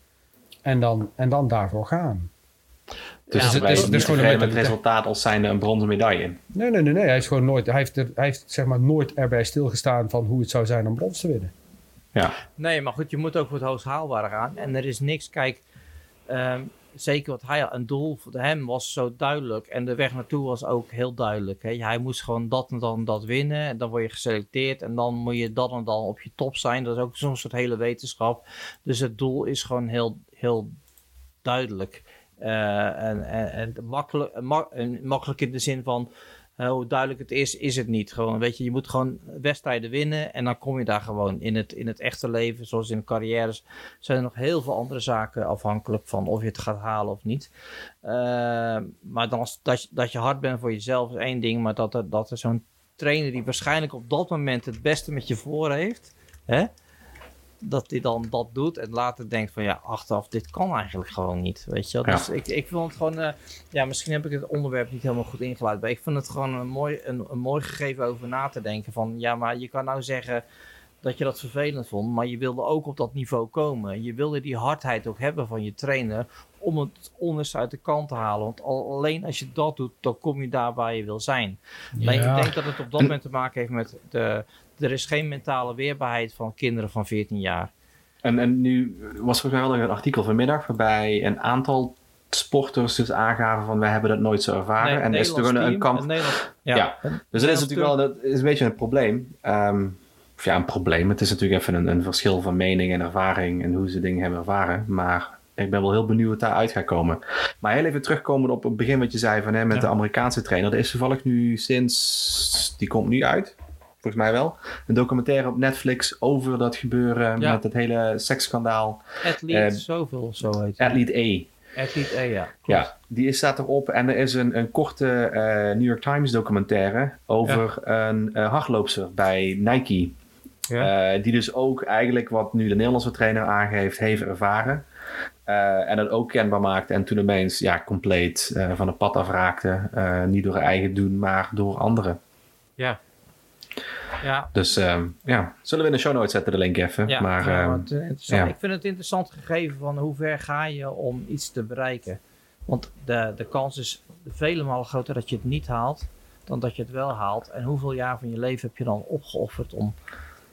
[SPEAKER 2] En dan, en dan daarvoor gaan.
[SPEAKER 3] Dus
[SPEAKER 2] het- is-
[SPEAKER 3] zijn
[SPEAKER 2] het is
[SPEAKER 3] niet
[SPEAKER 2] gewoon een
[SPEAKER 3] het resultaat als zijnde een bronzen medaille.
[SPEAKER 2] Nee, nee, nee, nee. Hij, is gewoon nooit, hij, heeft er, hij heeft zeg maar nooit erbij stilgestaan van hoe het zou zijn om brons te winnen.
[SPEAKER 3] Ja,
[SPEAKER 1] Nee, maar goed, je moet ook voor het hoogst haalbare gaan. En er is niks, kijk, ehm, zeker wat hij had, een doel voor hem was zo duidelijk. En de weg naartoe was ook heel duidelijk. Hè. Hij moest gewoon dat en dan dat winnen. En dan word je geselecteerd. En dan moet je dat en dan op je top zijn. Dat is ook zo'n soort hele wetenschap. Dus het doel is gewoon heel, heel duidelijk. Eh, en, en, en makkelijk, ma- en makkelijk in de zin van eh, hoe duidelijk het is, is het niet. Gewoon, weet je, je moet gewoon wedstrijden winnen en dan kom je daar gewoon in het, in het echte leven, zoals in carrières, zijn er nog heel veel andere zaken afhankelijk van of je het gaat halen of niet. Eh, maar dan als, dat, je- dat je hard bent voor jezelf is één ding, maar dat er, dat er zo'n trainer die waarschijnlijk op dat moment het beste met je voor heeft, hè, dat hij dan dat doet en later denkt van ja, achteraf, dit kan eigenlijk gewoon niet, weet je wel.
[SPEAKER 3] Ja.
[SPEAKER 1] Dus ik, ik vond het gewoon, eh, ja, misschien heb ik het onderwerp niet helemaal goed ingeleid, maar ik vind het gewoon een mooi, een, een mooi gegeven over na te denken van ja, maar je kan nou zeggen dat je dat vervelend vond, maar je wilde ook op dat niveau komen. Je wilde die hardheid ook hebben van je trainer om het onderste uit de kant te halen, want al, alleen als je dat doet, dan kom je daar waar je wil zijn. Alleen ik denk dat het op dat moment te maken heeft met de, er is geen mentale weerbaarheid van kinderen van 14 jaar.
[SPEAKER 3] En, en nu was volgens mij wel een artikel vanmiddag waarbij een aantal sporters dus aangaven van wij hebben dat nooit zo ervaren.
[SPEAKER 1] Nee,
[SPEAKER 3] en er is toch een, een kamp.
[SPEAKER 1] ja.
[SPEAKER 3] Dus dat is natuurlijk wel dat is een beetje een probleem. Ehm, of ja, een probleem. Het is natuurlijk even een, een verschil van mening en ervaring en hoe ze dingen hebben ervaren. Maar ik ben wel heel benieuwd wat daaruit gaat komen. Maar heel even terugkomen op het begin wat je zei van hè, met
[SPEAKER 1] Ja.
[SPEAKER 3] de Amerikaanse trainer. Er is toevallig nu sinds, die komt nu uit, volgens mij wel, een documentaire op Netflix over dat gebeuren
[SPEAKER 1] Ja.
[SPEAKER 3] met het hele seksschandaal.
[SPEAKER 1] Athlete
[SPEAKER 3] Eh,
[SPEAKER 1] zoveel, zo heet het.
[SPEAKER 3] Athlete A.
[SPEAKER 1] Athlete E, ja. klopt.
[SPEAKER 3] Ja, die is, staat erop en er is een, een korte eh, New York Times documentaire over een eh, hardloopster bij Nike.
[SPEAKER 1] Ja.
[SPEAKER 3] Eh, die dus ook eigenlijk wat nu de Nederlandse trainer aangeeft, heeft ervaren. En dat ook kenbaar maakte en toen opeens ja, compleet van het pad afraakte. Niet door eigen doen, maar door anderen.
[SPEAKER 1] ja. Ja,
[SPEAKER 3] Dus ehm, ja, zullen we in de show notes zetten de link even.
[SPEAKER 1] ja,
[SPEAKER 3] maar
[SPEAKER 1] ja,
[SPEAKER 3] ehm,
[SPEAKER 1] eh,
[SPEAKER 3] ja.
[SPEAKER 1] Ik vind het interessant gegeven van hoe ver ga je om iets te bereiken. Want de, de kans is vele malen groter dat je het niet haalt dan dat je het wel haalt. En hoeveel jaar van je leven heb je dan opgeofferd om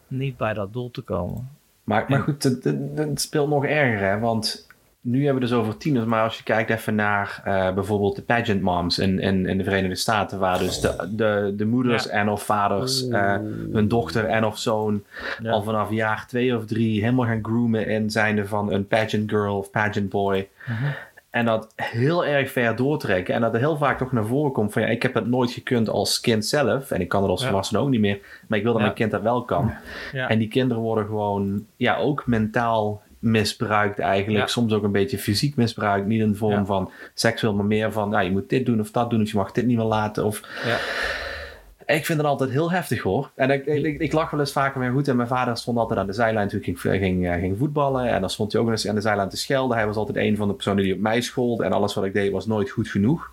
[SPEAKER 1] niet bij dat doel te komen?
[SPEAKER 3] Maar, maar goed, het, het- het speelt nog erger, hè? Want nu hebben we dus over tieners, maar als je kijkt even naar eh, bijvoorbeeld de pageant moms in, in, in de Verenigde Staten, waar dus de, de, de moeders
[SPEAKER 1] Ja.
[SPEAKER 3] en of vaders eh, hun dochter en of zoon
[SPEAKER 1] Ja.
[SPEAKER 3] al vanaf jaar twee of drie helemaal gaan groomen in zijnde van een pageant girl of pageant boy.
[SPEAKER 1] Mhm.
[SPEAKER 3] En dat heel erg ver doortrekken. En dat er heel vaak toch naar voren komt van ja, ik heb het nooit gekund als kind zelf. En ik kan het als
[SPEAKER 1] Ja.
[SPEAKER 3] volwassene ook niet meer. Maar ik wil dat
[SPEAKER 1] Ja.
[SPEAKER 3] mijn kind dat wel kan.
[SPEAKER 1] Ja.
[SPEAKER 3] En die kinderen worden gewoon ja, ook mentaal misbruikt eigenlijk.
[SPEAKER 1] Ja.
[SPEAKER 3] Soms ook een beetje fysiek misbruikt. Niet in de vorm
[SPEAKER 1] Ja.
[SPEAKER 3] van seksueel, maar meer van nou, je moet dit doen of dat doen. Of je mag dit niet meer laten. Of...
[SPEAKER 1] Ja.
[SPEAKER 3] Ik vind het altijd heel heftig hoor. En ik, ik, ik, lach wel eens vaker weer goed. En mijn vader stond altijd aan de zijlijn toen ik ging, ging, eh, ging voetballen. En dan stond hij ook nog eens aan de zijlijn te schelden. Hij was altijd een van de personen die op mij schold. En alles wat ik deed was nooit goed genoeg.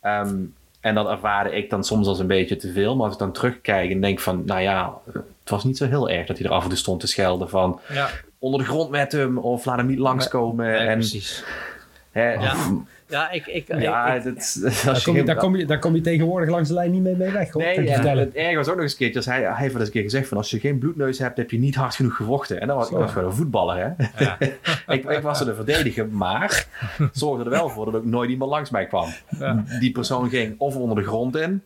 [SPEAKER 3] Ehm, en dat ervaarde ik dan soms als een beetje te veel. Maar als ik dan terugkijk en denk van, nou ja, het was niet zo heel erg dat hij er af en toe stond te schelden van
[SPEAKER 1] Ja,
[SPEAKER 3] onder de grond met hem of laat hem niet langskomen.
[SPEAKER 1] nee,
[SPEAKER 3] en,
[SPEAKER 1] precies.
[SPEAKER 3] hè,
[SPEAKER 1] Ja.
[SPEAKER 3] of-
[SPEAKER 1] Ja, ik... ik,
[SPEAKER 3] ja,
[SPEAKER 1] ik-
[SPEAKER 3] dat,
[SPEAKER 2] Daar kom, je, daar, kom je, daar kom je tegenwoordig langs de lijn niet mee, mee weg. Hoor. kan
[SPEAKER 3] Nee,
[SPEAKER 2] vertellen.
[SPEAKER 3] het erge was ook nog eens een keertje. Hij, hij heeft wel eens een keer gezegd van als je geen bloedneus hebt, heb je niet hard genoeg gevochten. En dan was ik was gewoon een voetballer, hè.
[SPEAKER 1] ja.
[SPEAKER 3] ik, ik was er de verdediger, maar zorgde er wel voor dat ook nooit iemand langs mij kwam.
[SPEAKER 1] Ja.
[SPEAKER 3] Die persoon ging of onder de grond in,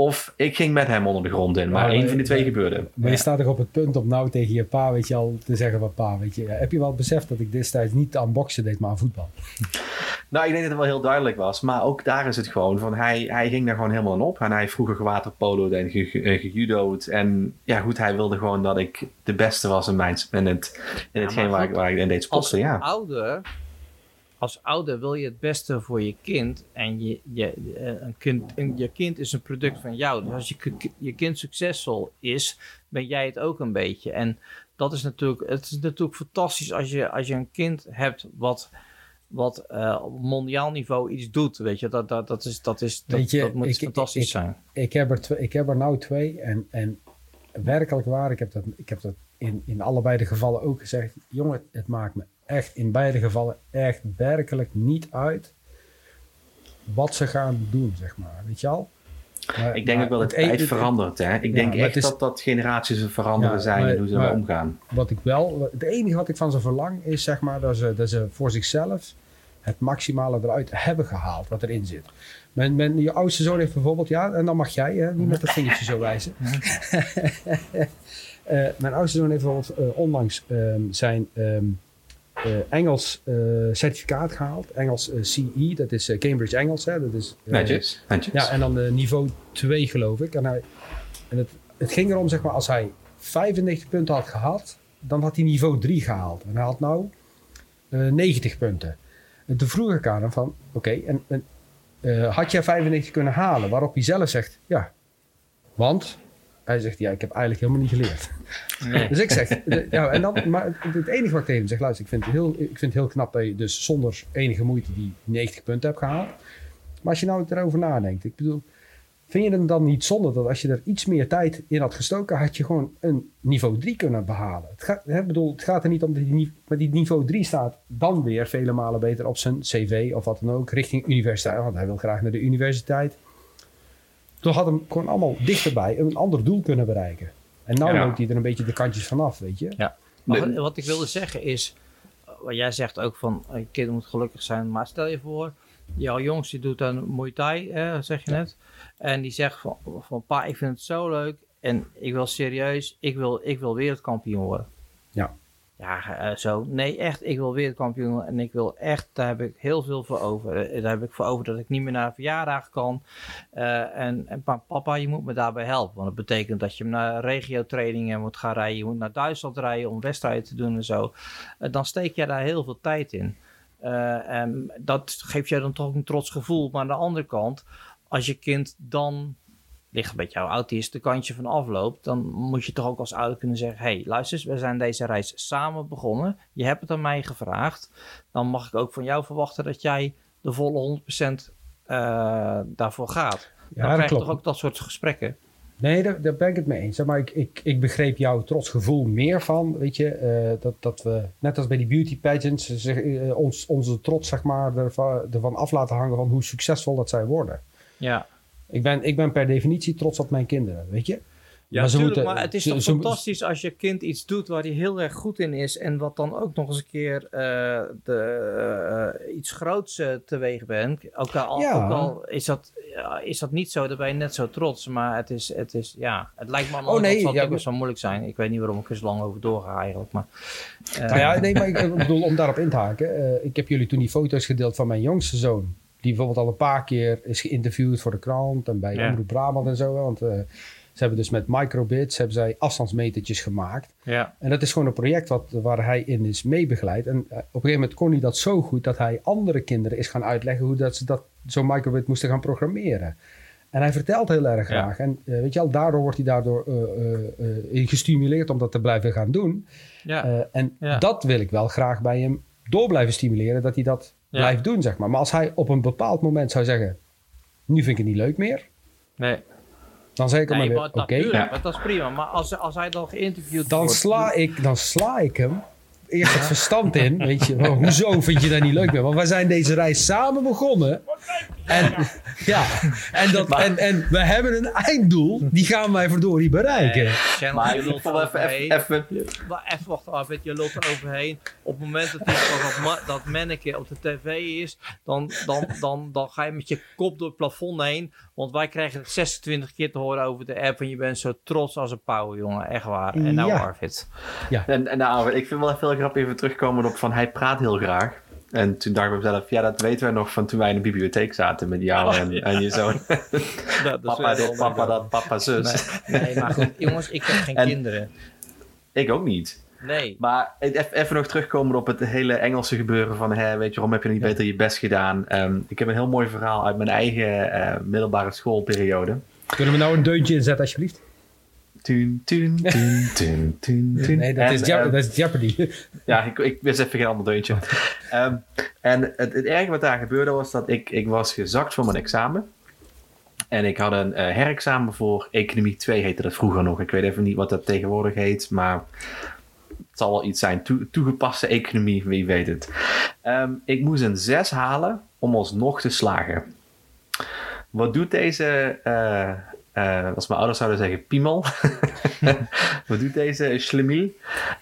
[SPEAKER 3] of ik ging met hem onder de grond in. Maar
[SPEAKER 2] Ja,
[SPEAKER 3] één van die twee
[SPEAKER 2] ja.
[SPEAKER 3] gebeurde.
[SPEAKER 2] Maar je staat toch op het punt om nou tegen je pa, weet je al, te zeggen van pa, weet je, heb je wel beseft dat ik destijds niet aan boksen deed, maar aan voetbal?
[SPEAKER 3] Nou, ik denk dat het wel heel duidelijk was. Maar ook daar is het gewoon van, hij, hij ging daar gewoon helemaal in op. En hij vroeger gewaterpolo'd en ge- ge- eh, gejudo'd. En ja, goed, hij wilde gewoon dat ik de beste was in, mijn, in, het, in hetgeen
[SPEAKER 1] maar
[SPEAKER 3] waar, ik, waar ik in deed
[SPEAKER 1] Als
[SPEAKER 3] sporten, ja.
[SPEAKER 1] ouder als ouder wil je het beste voor je kind. En je, je, eh, een kind, een- je kind is een product van jou. Dus als je, je kind succesvol is, ben jij het ook een beetje. En dat is natuurlijk, het is natuurlijk fantastisch als je, als je een kind hebt wat, wat eh, op mondiaal niveau iets doet. Weet je, dat, dat, dat, is, dat, is, dat,
[SPEAKER 2] Weet je,
[SPEAKER 1] dat moet
[SPEAKER 2] ik-
[SPEAKER 1] fantastisch
[SPEAKER 2] ik-
[SPEAKER 1] zijn.
[SPEAKER 2] ik heb er, twee, ik heb er nou twee en, en werkelijk waar, ik heb dat, ik heb dat in, in allebei de gevallen ook gezegd. Jongen, het maakt me echt in beide gevallen echt werkelijk niet uit wat ze gaan doen, zeg maar. Weet je al? Maar-
[SPEAKER 3] Ik denk ook wel dat
[SPEAKER 2] het
[SPEAKER 3] tijd verandert. Hè? Ik
[SPEAKER 2] Ja,
[SPEAKER 3] denk echt
[SPEAKER 2] is-
[SPEAKER 3] dat, dat generaties veranderen
[SPEAKER 2] Ja,
[SPEAKER 3] zijn
[SPEAKER 2] maar-
[SPEAKER 3] en hoe ze
[SPEAKER 2] maar-
[SPEAKER 3] ermee omgaan.
[SPEAKER 2] Wat ik wel, het enige wat ik van ze verlang is zeg maar dat ze, dat ze voor zichzelf het maximale eruit hebben gehaald wat erin zit. Mijn, mijn, je oudste zoon heeft bijvoorbeeld, ja, en dan mag jij, hè, niet met dat vingertje zo wijzen. Eh, mijn oudste zoon heeft bijvoorbeeld eh, onlangs ehm, zijn ehm, eh, Engels eh, certificaat gehaald. Engels eh, CE, dat is eh, Cambridge Engels. Hè, dat is, eh,
[SPEAKER 3] Netjes, netjes.
[SPEAKER 2] ja, en dan eh, niveau 2 geloof ik. En, hij, en het, het ging erom, zeg maar, als hij 95 punten had gehad, dan had hij niveau 3 gehaald. En hij had nou eh, 90 punten. En toen vroeg ik aan hem van, oké, en, en eh, had jij 95 kunnen halen? Waarop hij zelf zegt, ja. Want? Hij zegt, ja, ik heb eigenlijk helemaal niet geleerd.
[SPEAKER 1] Nee.
[SPEAKER 2] Dus ik zeg, de- ja, en dan, maar het, enige wat ik tegen hem zeg, luister, ik vind, het heel, ik vind het heel knap dat je dus zonder enige moeite die 90 punten hebt gehaald. Maar als je nou erover nadenkt, ik bedoel, vind je het dan niet zonde dat als je er iets meer tijd in had gestoken, had je gewoon een niveau 3 kunnen behalen? Het gaat, hè, bedoel, het gaat er niet om dat die, maar die niveau 3 staat dan weer vele malen beter op zijn cv of wat dan ook, richting universiteit, want hij wil graag naar de universiteit. Toen had hem gewoon allemaal dichterbij een ander doel kunnen bereiken. En nou
[SPEAKER 3] Ja.
[SPEAKER 2] loopt hij er een beetje de kantjes vanaf, weet je.
[SPEAKER 1] Ja. Maar wat, wat ik wilde zeggen is, eh, wat jij zegt ook van, een kind moet gelukkig zijn. Maar stel je voor, jouw jongste doet dan Muay Thai, hè, zeg je net. En die zegt van, van, pa, ik vind het zo leuk. En ik wil serieus, ik wil, ik wil wereldkampioen worden.
[SPEAKER 2] Ja.
[SPEAKER 1] Ja, eh, zo. Nee, echt, ik wil wereldkampioen. En ik wil echt, daar heb ik heel veel voor over. Eh, Daar heb ik voor over dat ik niet meer naar verjaardag kan. Eh, en, en pa- papa, je moet me daarbij helpen. Want dat betekent dat je naar regio-trainingen moet gaan rijden. Je moet naar Duitsland rijden om wedstrijden te doen en zo. Dan steek jij daar heel veel tijd in. En dat geeft je dan toch een trots gevoel. Maar aan de andere kant, als je kind dan, ligt met jouw autist, de kantje van afloopt, dan moet je toch ook als ouder kunnen zeggen: hey, luister, eens, we zijn deze reis samen begonnen. Je hebt het aan mij gevraagd. Dan mag ik ook van jou verwachten dat jij de volle 100% eh, daarvoor gaat. dan
[SPEAKER 2] dat
[SPEAKER 1] krijg je toch ook dat soort gesprekken.
[SPEAKER 2] Nee, daar, daar ben ik het mee eens. Maar ik, ik, ik begreep jouw trotsgevoel meer van, weet je, eh, dat, dat we, net als bij die beauty pageants, zeg, eh, ons, onze trots, zeg maar, ervan, ervan af laten hangen van hoe succesvol dat zij worden.
[SPEAKER 1] Ja,
[SPEAKER 2] Ik ben, ik ben per definitie trots op mijn kinderen, weet je.
[SPEAKER 1] Ja,
[SPEAKER 2] Maar moeten-
[SPEAKER 1] maar het is toch fantastisch als je kind iets doet waar hij heel erg goed in is en wat dan ook nog eens een keer eh, de, eh, iets groots eh, teweeg brengt. Ook al,
[SPEAKER 2] Ja.
[SPEAKER 1] ook al is, dat, is dat niet zo, dan ben je net zo trots, maar het is, het is ja, het lijkt me de
[SPEAKER 2] Oh, nee,
[SPEAKER 1] het
[SPEAKER 2] ja,
[SPEAKER 1] ook best wel moeilijk zijn. Ik weet niet waarom ik er zo lang over doorga eigenlijk, maar...
[SPEAKER 2] Nou ja, nee, maar ik ik bedoel, om daarop in te haken. ik heb jullie toen die foto's gedeeld van mijn jongste zoon. Die bijvoorbeeld al een paar keer is geïnterviewd voor de krant en bij
[SPEAKER 1] Ja.
[SPEAKER 2] Omroep Brabant en zo. Want eh, ze hebben dus met microbits hebben zij afstandsmetertjes gemaakt.
[SPEAKER 1] ja,
[SPEAKER 2] En dat is gewoon een project wat, waar hij in is meebegeleid. En eh, op een gegeven moment kon hij dat zo goed dat hij andere kinderen is gaan uitleggen hoe dat ze dat zo'n microbit moesten gaan programmeren. En hij vertelt heel erg
[SPEAKER 1] Ja.
[SPEAKER 2] graag. En eh, weet je al, daardoor wordt hij daardoor in gestimuleerd om dat te blijven gaan doen.
[SPEAKER 1] ja,
[SPEAKER 2] en
[SPEAKER 1] Ja.
[SPEAKER 2] dat wil ik wel graag bij hem door blijven stimuleren, dat hij dat
[SPEAKER 1] Ja.
[SPEAKER 2] blijft doen, zeg maar. Maar als hij op een bepaald moment zou zeggen, nu vind ik het niet leuk meer,
[SPEAKER 1] nee.
[SPEAKER 2] dan zeg ik hem
[SPEAKER 1] Nee,
[SPEAKER 2] weer, oké,
[SPEAKER 1] maar dat is prima. Maar als, als hij dan geïnterviewd
[SPEAKER 2] dan,
[SPEAKER 1] wordt...
[SPEAKER 2] sla ik, dan sla ik hem eerst het verstand in, weet je. Maar hoezo vind je dat niet leuk meer? Want wij zijn deze reis samen begonnen. En, ja, en, dat, en, en we hebben een einddoel, die gaan wij verdorie bereiken.
[SPEAKER 1] Channel,
[SPEAKER 3] Maar
[SPEAKER 1] je lult
[SPEAKER 3] vond wel even, even, even
[SPEAKER 1] Maar even wachten weet je, loopt er overheen. Op het moment dat, die, dat, dat manneke op de tv is, dan, dan, dan, dan ga je met je kop door het plafond heen. Want wij krijgen het 26 keer te horen over de app. En je bent zo trots als een pauw, jongen. Echt waar. En nou,
[SPEAKER 2] Ja.
[SPEAKER 1] Arvid.
[SPEAKER 3] En, en nou, ik vind wel even heel grappig even terugkomen op van hij praat heel graag. En toen dacht ik bij mezelf, ja, dat weten we nog van toen wij in de bibliotheek zaten met jou
[SPEAKER 1] Oh,
[SPEAKER 3] en,
[SPEAKER 1] ja.
[SPEAKER 3] en je zoon.
[SPEAKER 1] Dat,
[SPEAKER 3] papa dit, papa dat, papa zus.
[SPEAKER 1] Nee, nee, maar goed, jongens, ik heb geen
[SPEAKER 3] En-
[SPEAKER 1] kinderen.
[SPEAKER 3] Ik ook niet.
[SPEAKER 1] Nee.
[SPEAKER 3] Maar e- even nog terugkomen op het hele Engelse gebeuren van, hè, weet je, waarom heb je niet beter je best gedaan? Ehm, ik heb een heel mooi verhaal uit mijn eigen eh, middelbare schoolperiode.
[SPEAKER 2] Kunnen we nou een deuntje inzetten, alsjeblieft?
[SPEAKER 3] Toen, toen, toen, toen, toen, toen.
[SPEAKER 2] Nee, dat,
[SPEAKER 3] En,
[SPEAKER 2] is, Jeop-
[SPEAKER 3] ehm,
[SPEAKER 2] dat is Jeopardy.
[SPEAKER 3] Ja, ik, ik wist even geen ander deuntje. Ehm, en het, het erge wat daar gebeurde was dat ik, ik was gezakt voor mijn examen. En ik had een eh, herexamen voor Economie 2 heette dat vroeger nog. Ik weet even niet wat dat tegenwoordig heet, maar het zal wel iets zijn. Toe- toegepaste economie, wie weet het. Ehm, ik moest een 6 halen om alsnog te slagen. Wat doet deze, eh, eh, als mijn ouders zouden zeggen, piemel? Wat doet deze schlemiel?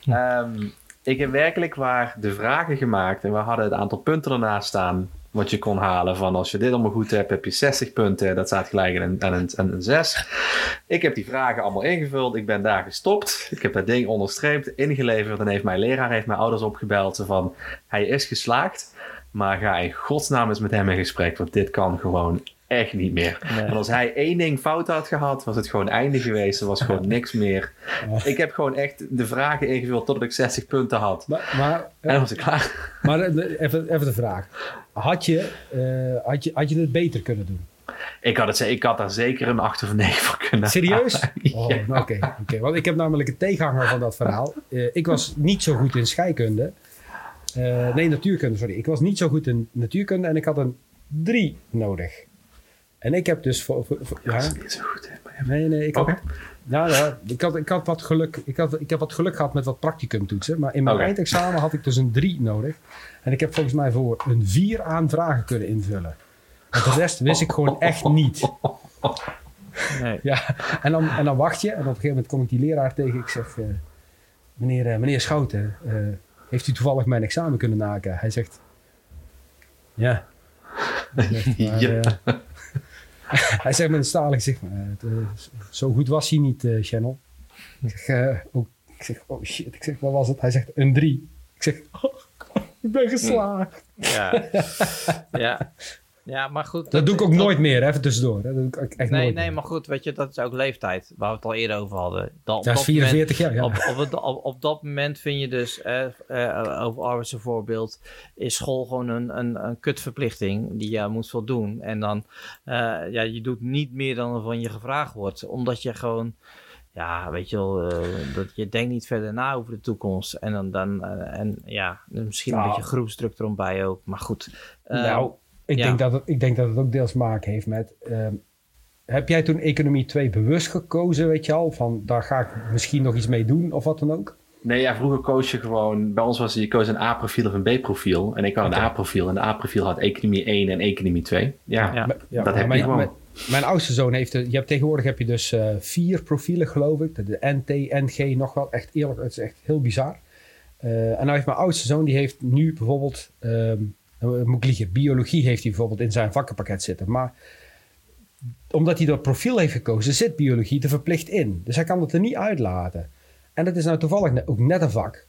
[SPEAKER 3] Ehm, ik heb werkelijk waar de vragen gemaakt en we hadden het aantal punten ernaast staan wat je kon halen. Van als je dit allemaal goed hebt, heb je 60 punten. Dat staat gelijk aan een, aan een, aan een 6. Ik heb die vragen allemaal ingevuld. Ik ben daar gestopt. Ik heb dat ding onderstreept, ingeleverd. En heeft mijn leraar heeft mijn ouders opgebeld. Van, hij is geslaagd. Maar ga in godsnaam eens met hem in gesprek. Want dit kan gewoon echt niet meer.
[SPEAKER 1] Nee.
[SPEAKER 3] En als hij één ding fout had gehad, was het gewoon einde geweest. Er was gewoon niks meer. Ik heb gewoon echt de vragen ingevuld totdat ik 60 punten had.
[SPEAKER 2] Maar, maar,
[SPEAKER 3] En dan was ik klaar.
[SPEAKER 2] maar eh, even, even de vraag. Had je, eh, had, je, had je het beter kunnen doen?
[SPEAKER 3] Ik had, het, ik had daar zeker een 8 of een 9 voor kunnen
[SPEAKER 2] Serieus? Oh, nou, Oké, oké. want ik heb namelijk een tegenhanger van dat verhaal. Eh, ik was niet zo goed in scheikunde. Nee, natuurkunde, sorry. Ik was niet zo goed in natuurkunde en ik had een 3 nodig. En ik heb dus voor... voor, voor-
[SPEAKER 3] Dat
[SPEAKER 2] ja,
[SPEAKER 3] is niet zo goed. Hè? maar
[SPEAKER 2] nee, nee. Ik had,
[SPEAKER 3] Oké.
[SPEAKER 2] ja, ja, ik, had, ik, had wat geluk, ik, had, ik heb wat geluk gehad met wat practicumtoetsen. Maar in mijn eindexamen had ik dus een 3 nodig. En ik heb volgens mij voor een 4 aan vragen kunnen invullen. Want de rest wist ik gewoon echt niet.
[SPEAKER 1] Nee.
[SPEAKER 2] Ja, en dan, en dan wacht je. En op een gegeven moment kom ik die leraar tegen. Ik zeg, eh, meneer, eh, meneer Schouten, eh, heeft u toevallig mijn examen kunnen naken? Hij zegt, ja. Hij zegt, maar,
[SPEAKER 3] Ja.
[SPEAKER 2] hij zegt met een stalig gezicht, eh, eh, zo goed was hij niet, eh Channel. Ik zeg, oh, ik zeg, oh shit. Ik zeg, wat was het? Hij zegt, een drie. Ik zeg, oh, ik ben geslaagd.
[SPEAKER 1] Ja. ja. Ja, maar goed.
[SPEAKER 2] Dat doe ik ook nooit meer, even tussendoor. hè. Dat doe ik echt
[SPEAKER 1] Nee,
[SPEAKER 2] nooit
[SPEAKER 1] nee,
[SPEAKER 2] meer.
[SPEAKER 1] maar goed, weet je, dat is ook leeftijd, waar we het al eerder over hadden.
[SPEAKER 2] Dat is
[SPEAKER 1] dat moment-
[SPEAKER 2] 44 jaar, ja.
[SPEAKER 1] Op, op, het- op, op dat moment vind je dus, eh, eh, over Arwis een voorbeeld, is school gewoon een, een, een kutverplichting die je moet voldoen. En dan, eh, ja, je doet niet meer dan van je gevraagd wordt, omdat je gewoon, ja, weet je wel, eh, dat je denkt niet verder na over de toekomst. En dan, dan eh, en ja, misschien een
[SPEAKER 2] Nou.
[SPEAKER 1] beetje groepsdruk erbij ook, maar goed.
[SPEAKER 2] Nou, ik,
[SPEAKER 1] ja.
[SPEAKER 2] denk dat het, ik denk dat het ook deels maken heeft met... ehm, heb jij toen economie 2 bewust gekozen, weet je al? Van, daar ga ik misschien nog iets mee doen of wat dan ook?
[SPEAKER 3] Nee, ja, vroeger koos je gewoon... Bij ons was het, je koos een A-profiel of een B-profiel. En ik had een A-profiel. En de A-profiel had economie 1 en economie 2. Ja,
[SPEAKER 1] Ja.
[SPEAKER 3] Dat heb je
[SPEAKER 2] mijn,
[SPEAKER 3] gewoon.
[SPEAKER 2] Mijn, mijn oudste zoon heeft... de- Je hebt, tegenwoordig heb je dus eh, vier profielen, geloof ik. De, NT, NG, nog wel. Echt eerlijk, het is echt heel bizar. Eh, en nou heeft mijn oudste zoon, die heeft nu bijvoorbeeld... ehm, moet ik liegen, biologie heeft hij bijvoorbeeld in zijn vakkenpakket zitten. Maar omdat hij dat profiel heeft gekozen, zit biologie er verplicht in. Dus hij kan het er niet uitlaten. En dat is nou toevallig ook net een vak.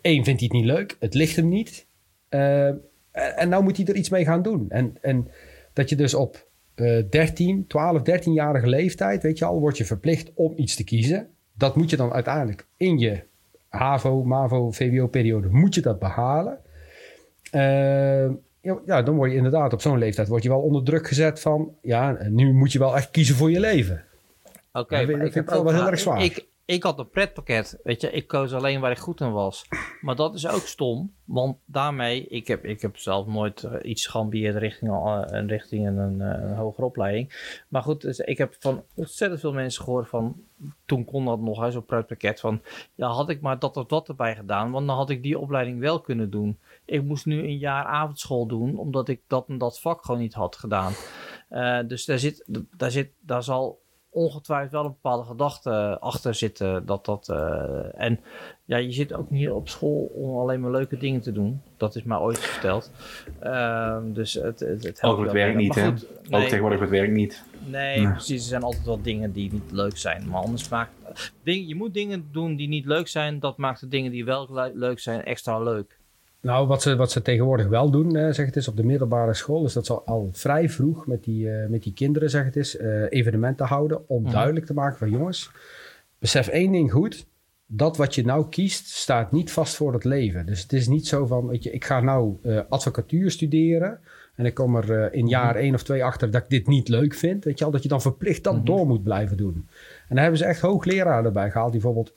[SPEAKER 2] Eén vindt hij het niet leuk, het ligt hem niet. Eh, en nou moet hij er iets mee gaan doen. En, en dat je dus op eh 13, 12, 13-jarige leeftijd, weet je al, word je verplicht om iets te kiezen. Dat moet je dan uiteindelijk in je HAVO, MAVO, VWO-periode, moet je dat behalen. Eh, ja, dan word je inderdaad op zo'n leeftijd word je wel onder druk gezet van, ja, nu moet je wel echt kiezen voor je leven.
[SPEAKER 1] Oké,
[SPEAKER 2] dat vind ik wel heel erg zwaar.
[SPEAKER 1] Ik, ik had een pretpakket, weet je. Ik koos alleen waar ik goed in was. Maar dat is ook stom, want daarmee... Ik heb, ik heb zelf nooit eh, iets geambieerd richting, een richting een, een, een hogere opleiding. Maar goed, dus ik heb van ontzettend veel mensen gehoord van... Toen kon dat nog, zo'n pretpakket van... Ja, had ik maar dat of dat erbij gedaan, want dan had ik die opleiding wel kunnen doen. Ik moest nu een jaar avondschool doen, omdat ik dat en dat vak gewoon niet had gedaan. Eh, dus daar, zit, daar, zit, daar zal ongetwijfeld wel een bepaalde gedachte achter zitten. Dat dat, eh, en ja, je zit ook niet op school om alleen maar leuke dingen te doen. Dat is mij ooit verteld. Ehm, dus het, het, het helpt
[SPEAKER 3] Ook het
[SPEAKER 1] mee.
[SPEAKER 3] niet, hè?
[SPEAKER 1] goed,
[SPEAKER 3] Ook tegenwoordig het werkt niet.
[SPEAKER 1] nee,
[SPEAKER 3] Nee.
[SPEAKER 1] precies. Er zijn altijd wel dingen die niet leuk zijn. Maar anders maakt... Ding, je moet dingen doen die niet leuk zijn. Dat maakt de dingen die wel le- leuk zijn extra leuk.
[SPEAKER 2] Nou, wat ze, wat ze tegenwoordig wel doen, eh, zeg het is, op de middelbare school, is dat ze al vrij vroeg met die, eh, met die kinderen, zeg het is, eh, evenementen houden om
[SPEAKER 1] Mhm.
[SPEAKER 2] duidelijk te maken van jongens, besef één ding goed, dat wat je nou kiest, staat niet vast voor het leven. Dus het is niet zo van, weet je, ik ga nou uh, advocatuur studeren. En ik kom er in jaar één of twee achter dat ik dit niet leuk vind. Weet je al, dat je dan verplicht dat mm -hmm. door moet blijven doen. En daar hebben ze echt hoogleraren erbij gehaald. Die bijvoorbeeld,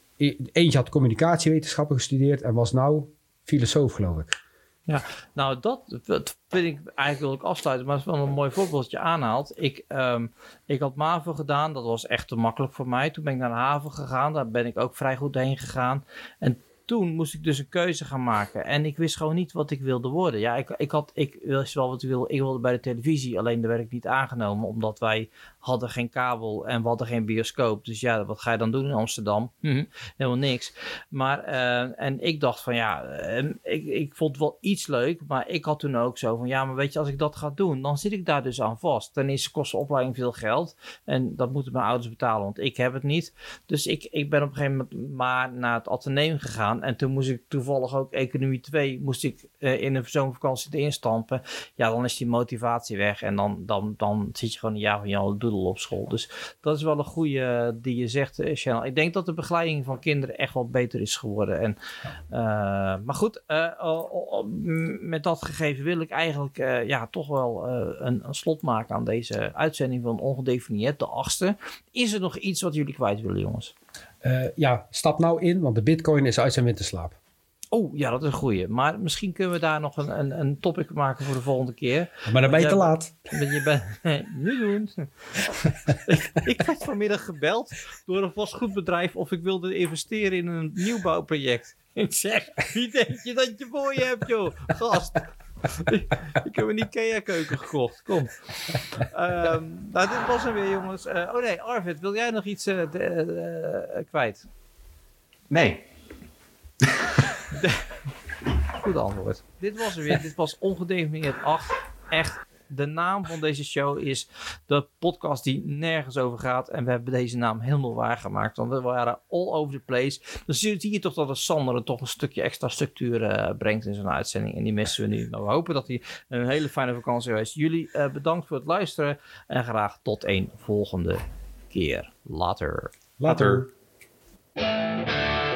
[SPEAKER 2] eentje had communicatiewetenschappen gestudeerd en was nou filosoof, geloof ik.
[SPEAKER 1] Ja, nou dat, vind ik eigenlijk wil ik afsluiten, maar het is wel een mooi voorbeeld dat je aanhaalt. Ik, um, ik had MAVO gedaan, dat was echt te makkelijk voor mij. Toen ben ik naar de haven gegaan, daar ben ik ook vrij goed heen gegaan. En toen moest ik dus een keuze gaan maken. En ik wist gewoon niet wat ik wilde worden. Ja, ik, ik, had, ik wist wel wat ik wilde. Ik wilde bij de televisie, alleen daar werd ik niet aangenomen. Omdat wij hadden geen kabel en we hadden geen bioscoop. Dus ja, wat ga je dan doen in Amsterdam? Hm, helemaal niks. Maar, uh, en ik dacht van ja, uh, ik, ik vond wel iets leuk. Maar ik had toen ook zo van ja, maar weet je, als ik dat ga doen, dan zit ik daar dus aan vast. Ten eerste kost de opleiding veel geld. En dat moeten mijn ouders betalen, want ik heb het niet. Dus ik, ik ben op een gegeven moment maar naar het ateneum gegaan. En toen moest ik toevallig ook economie 2, moest ik uh, in een zomervakantie erin stampen. Ja, dan is die motivatie weg. En dan, dan, dan zit je gewoon een jaar van jou doedel op school. Dus dat is wel een goede die je zegt, uh, Channel. Ik denk dat de begeleiding van kinderen echt wel beter is geworden. En, maar goed, met dat gegeven wil ik eigenlijk ja, toch wel een, een, slot maken aan deze uitzending van Ongedefinieerd, de achtste. Is er nog iets wat jullie kwijt willen, jongens?
[SPEAKER 2] Uh, ja, stap nou in, want de bitcoin is uit zijn winterslaap.
[SPEAKER 1] Oh, ja, dat is een goeie. Maar misschien kunnen we daar nog een, een, een topic maken voor de volgende keer.
[SPEAKER 2] Maar dan ben je te laat.
[SPEAKER 1] Je bent, nu doen. ik, ik werd vanmiddag gebeld door een vastgoedbedrijf of ik wilde investeren in een nieuwbouwproject. Ik zeg, wie denk je dat je voor je hebt, joh? Gast. ik heb een Ikea-keuken gekocht. Kom. Um, nou, dit was hem weer, jongens. Uh, oh nee, Arvid, wil jij nog iets uh, de, uh, kwijt?
[SPEAKER 3] Nee.
[SPEAKER 1] Goed antwoord. Dit was er weer. dit was ongedefinieerd 8. Echt de naam van deze show is de podcast die nergens over gaat. En we hebben deze naam helemaal waargemaakt. Want we waren all over the place. Dan zie je toch dat de Sander toch een stukje extra structuur uh, brengt in zo'n uitzending. En die missen we nu. Maar we hopen dat hij een hele fijne vakantie geweest. Jullie uh, bedankt voor het luisteren. En graag tot een volgende keer. Later.
[SPEAKER 2] Later. Later.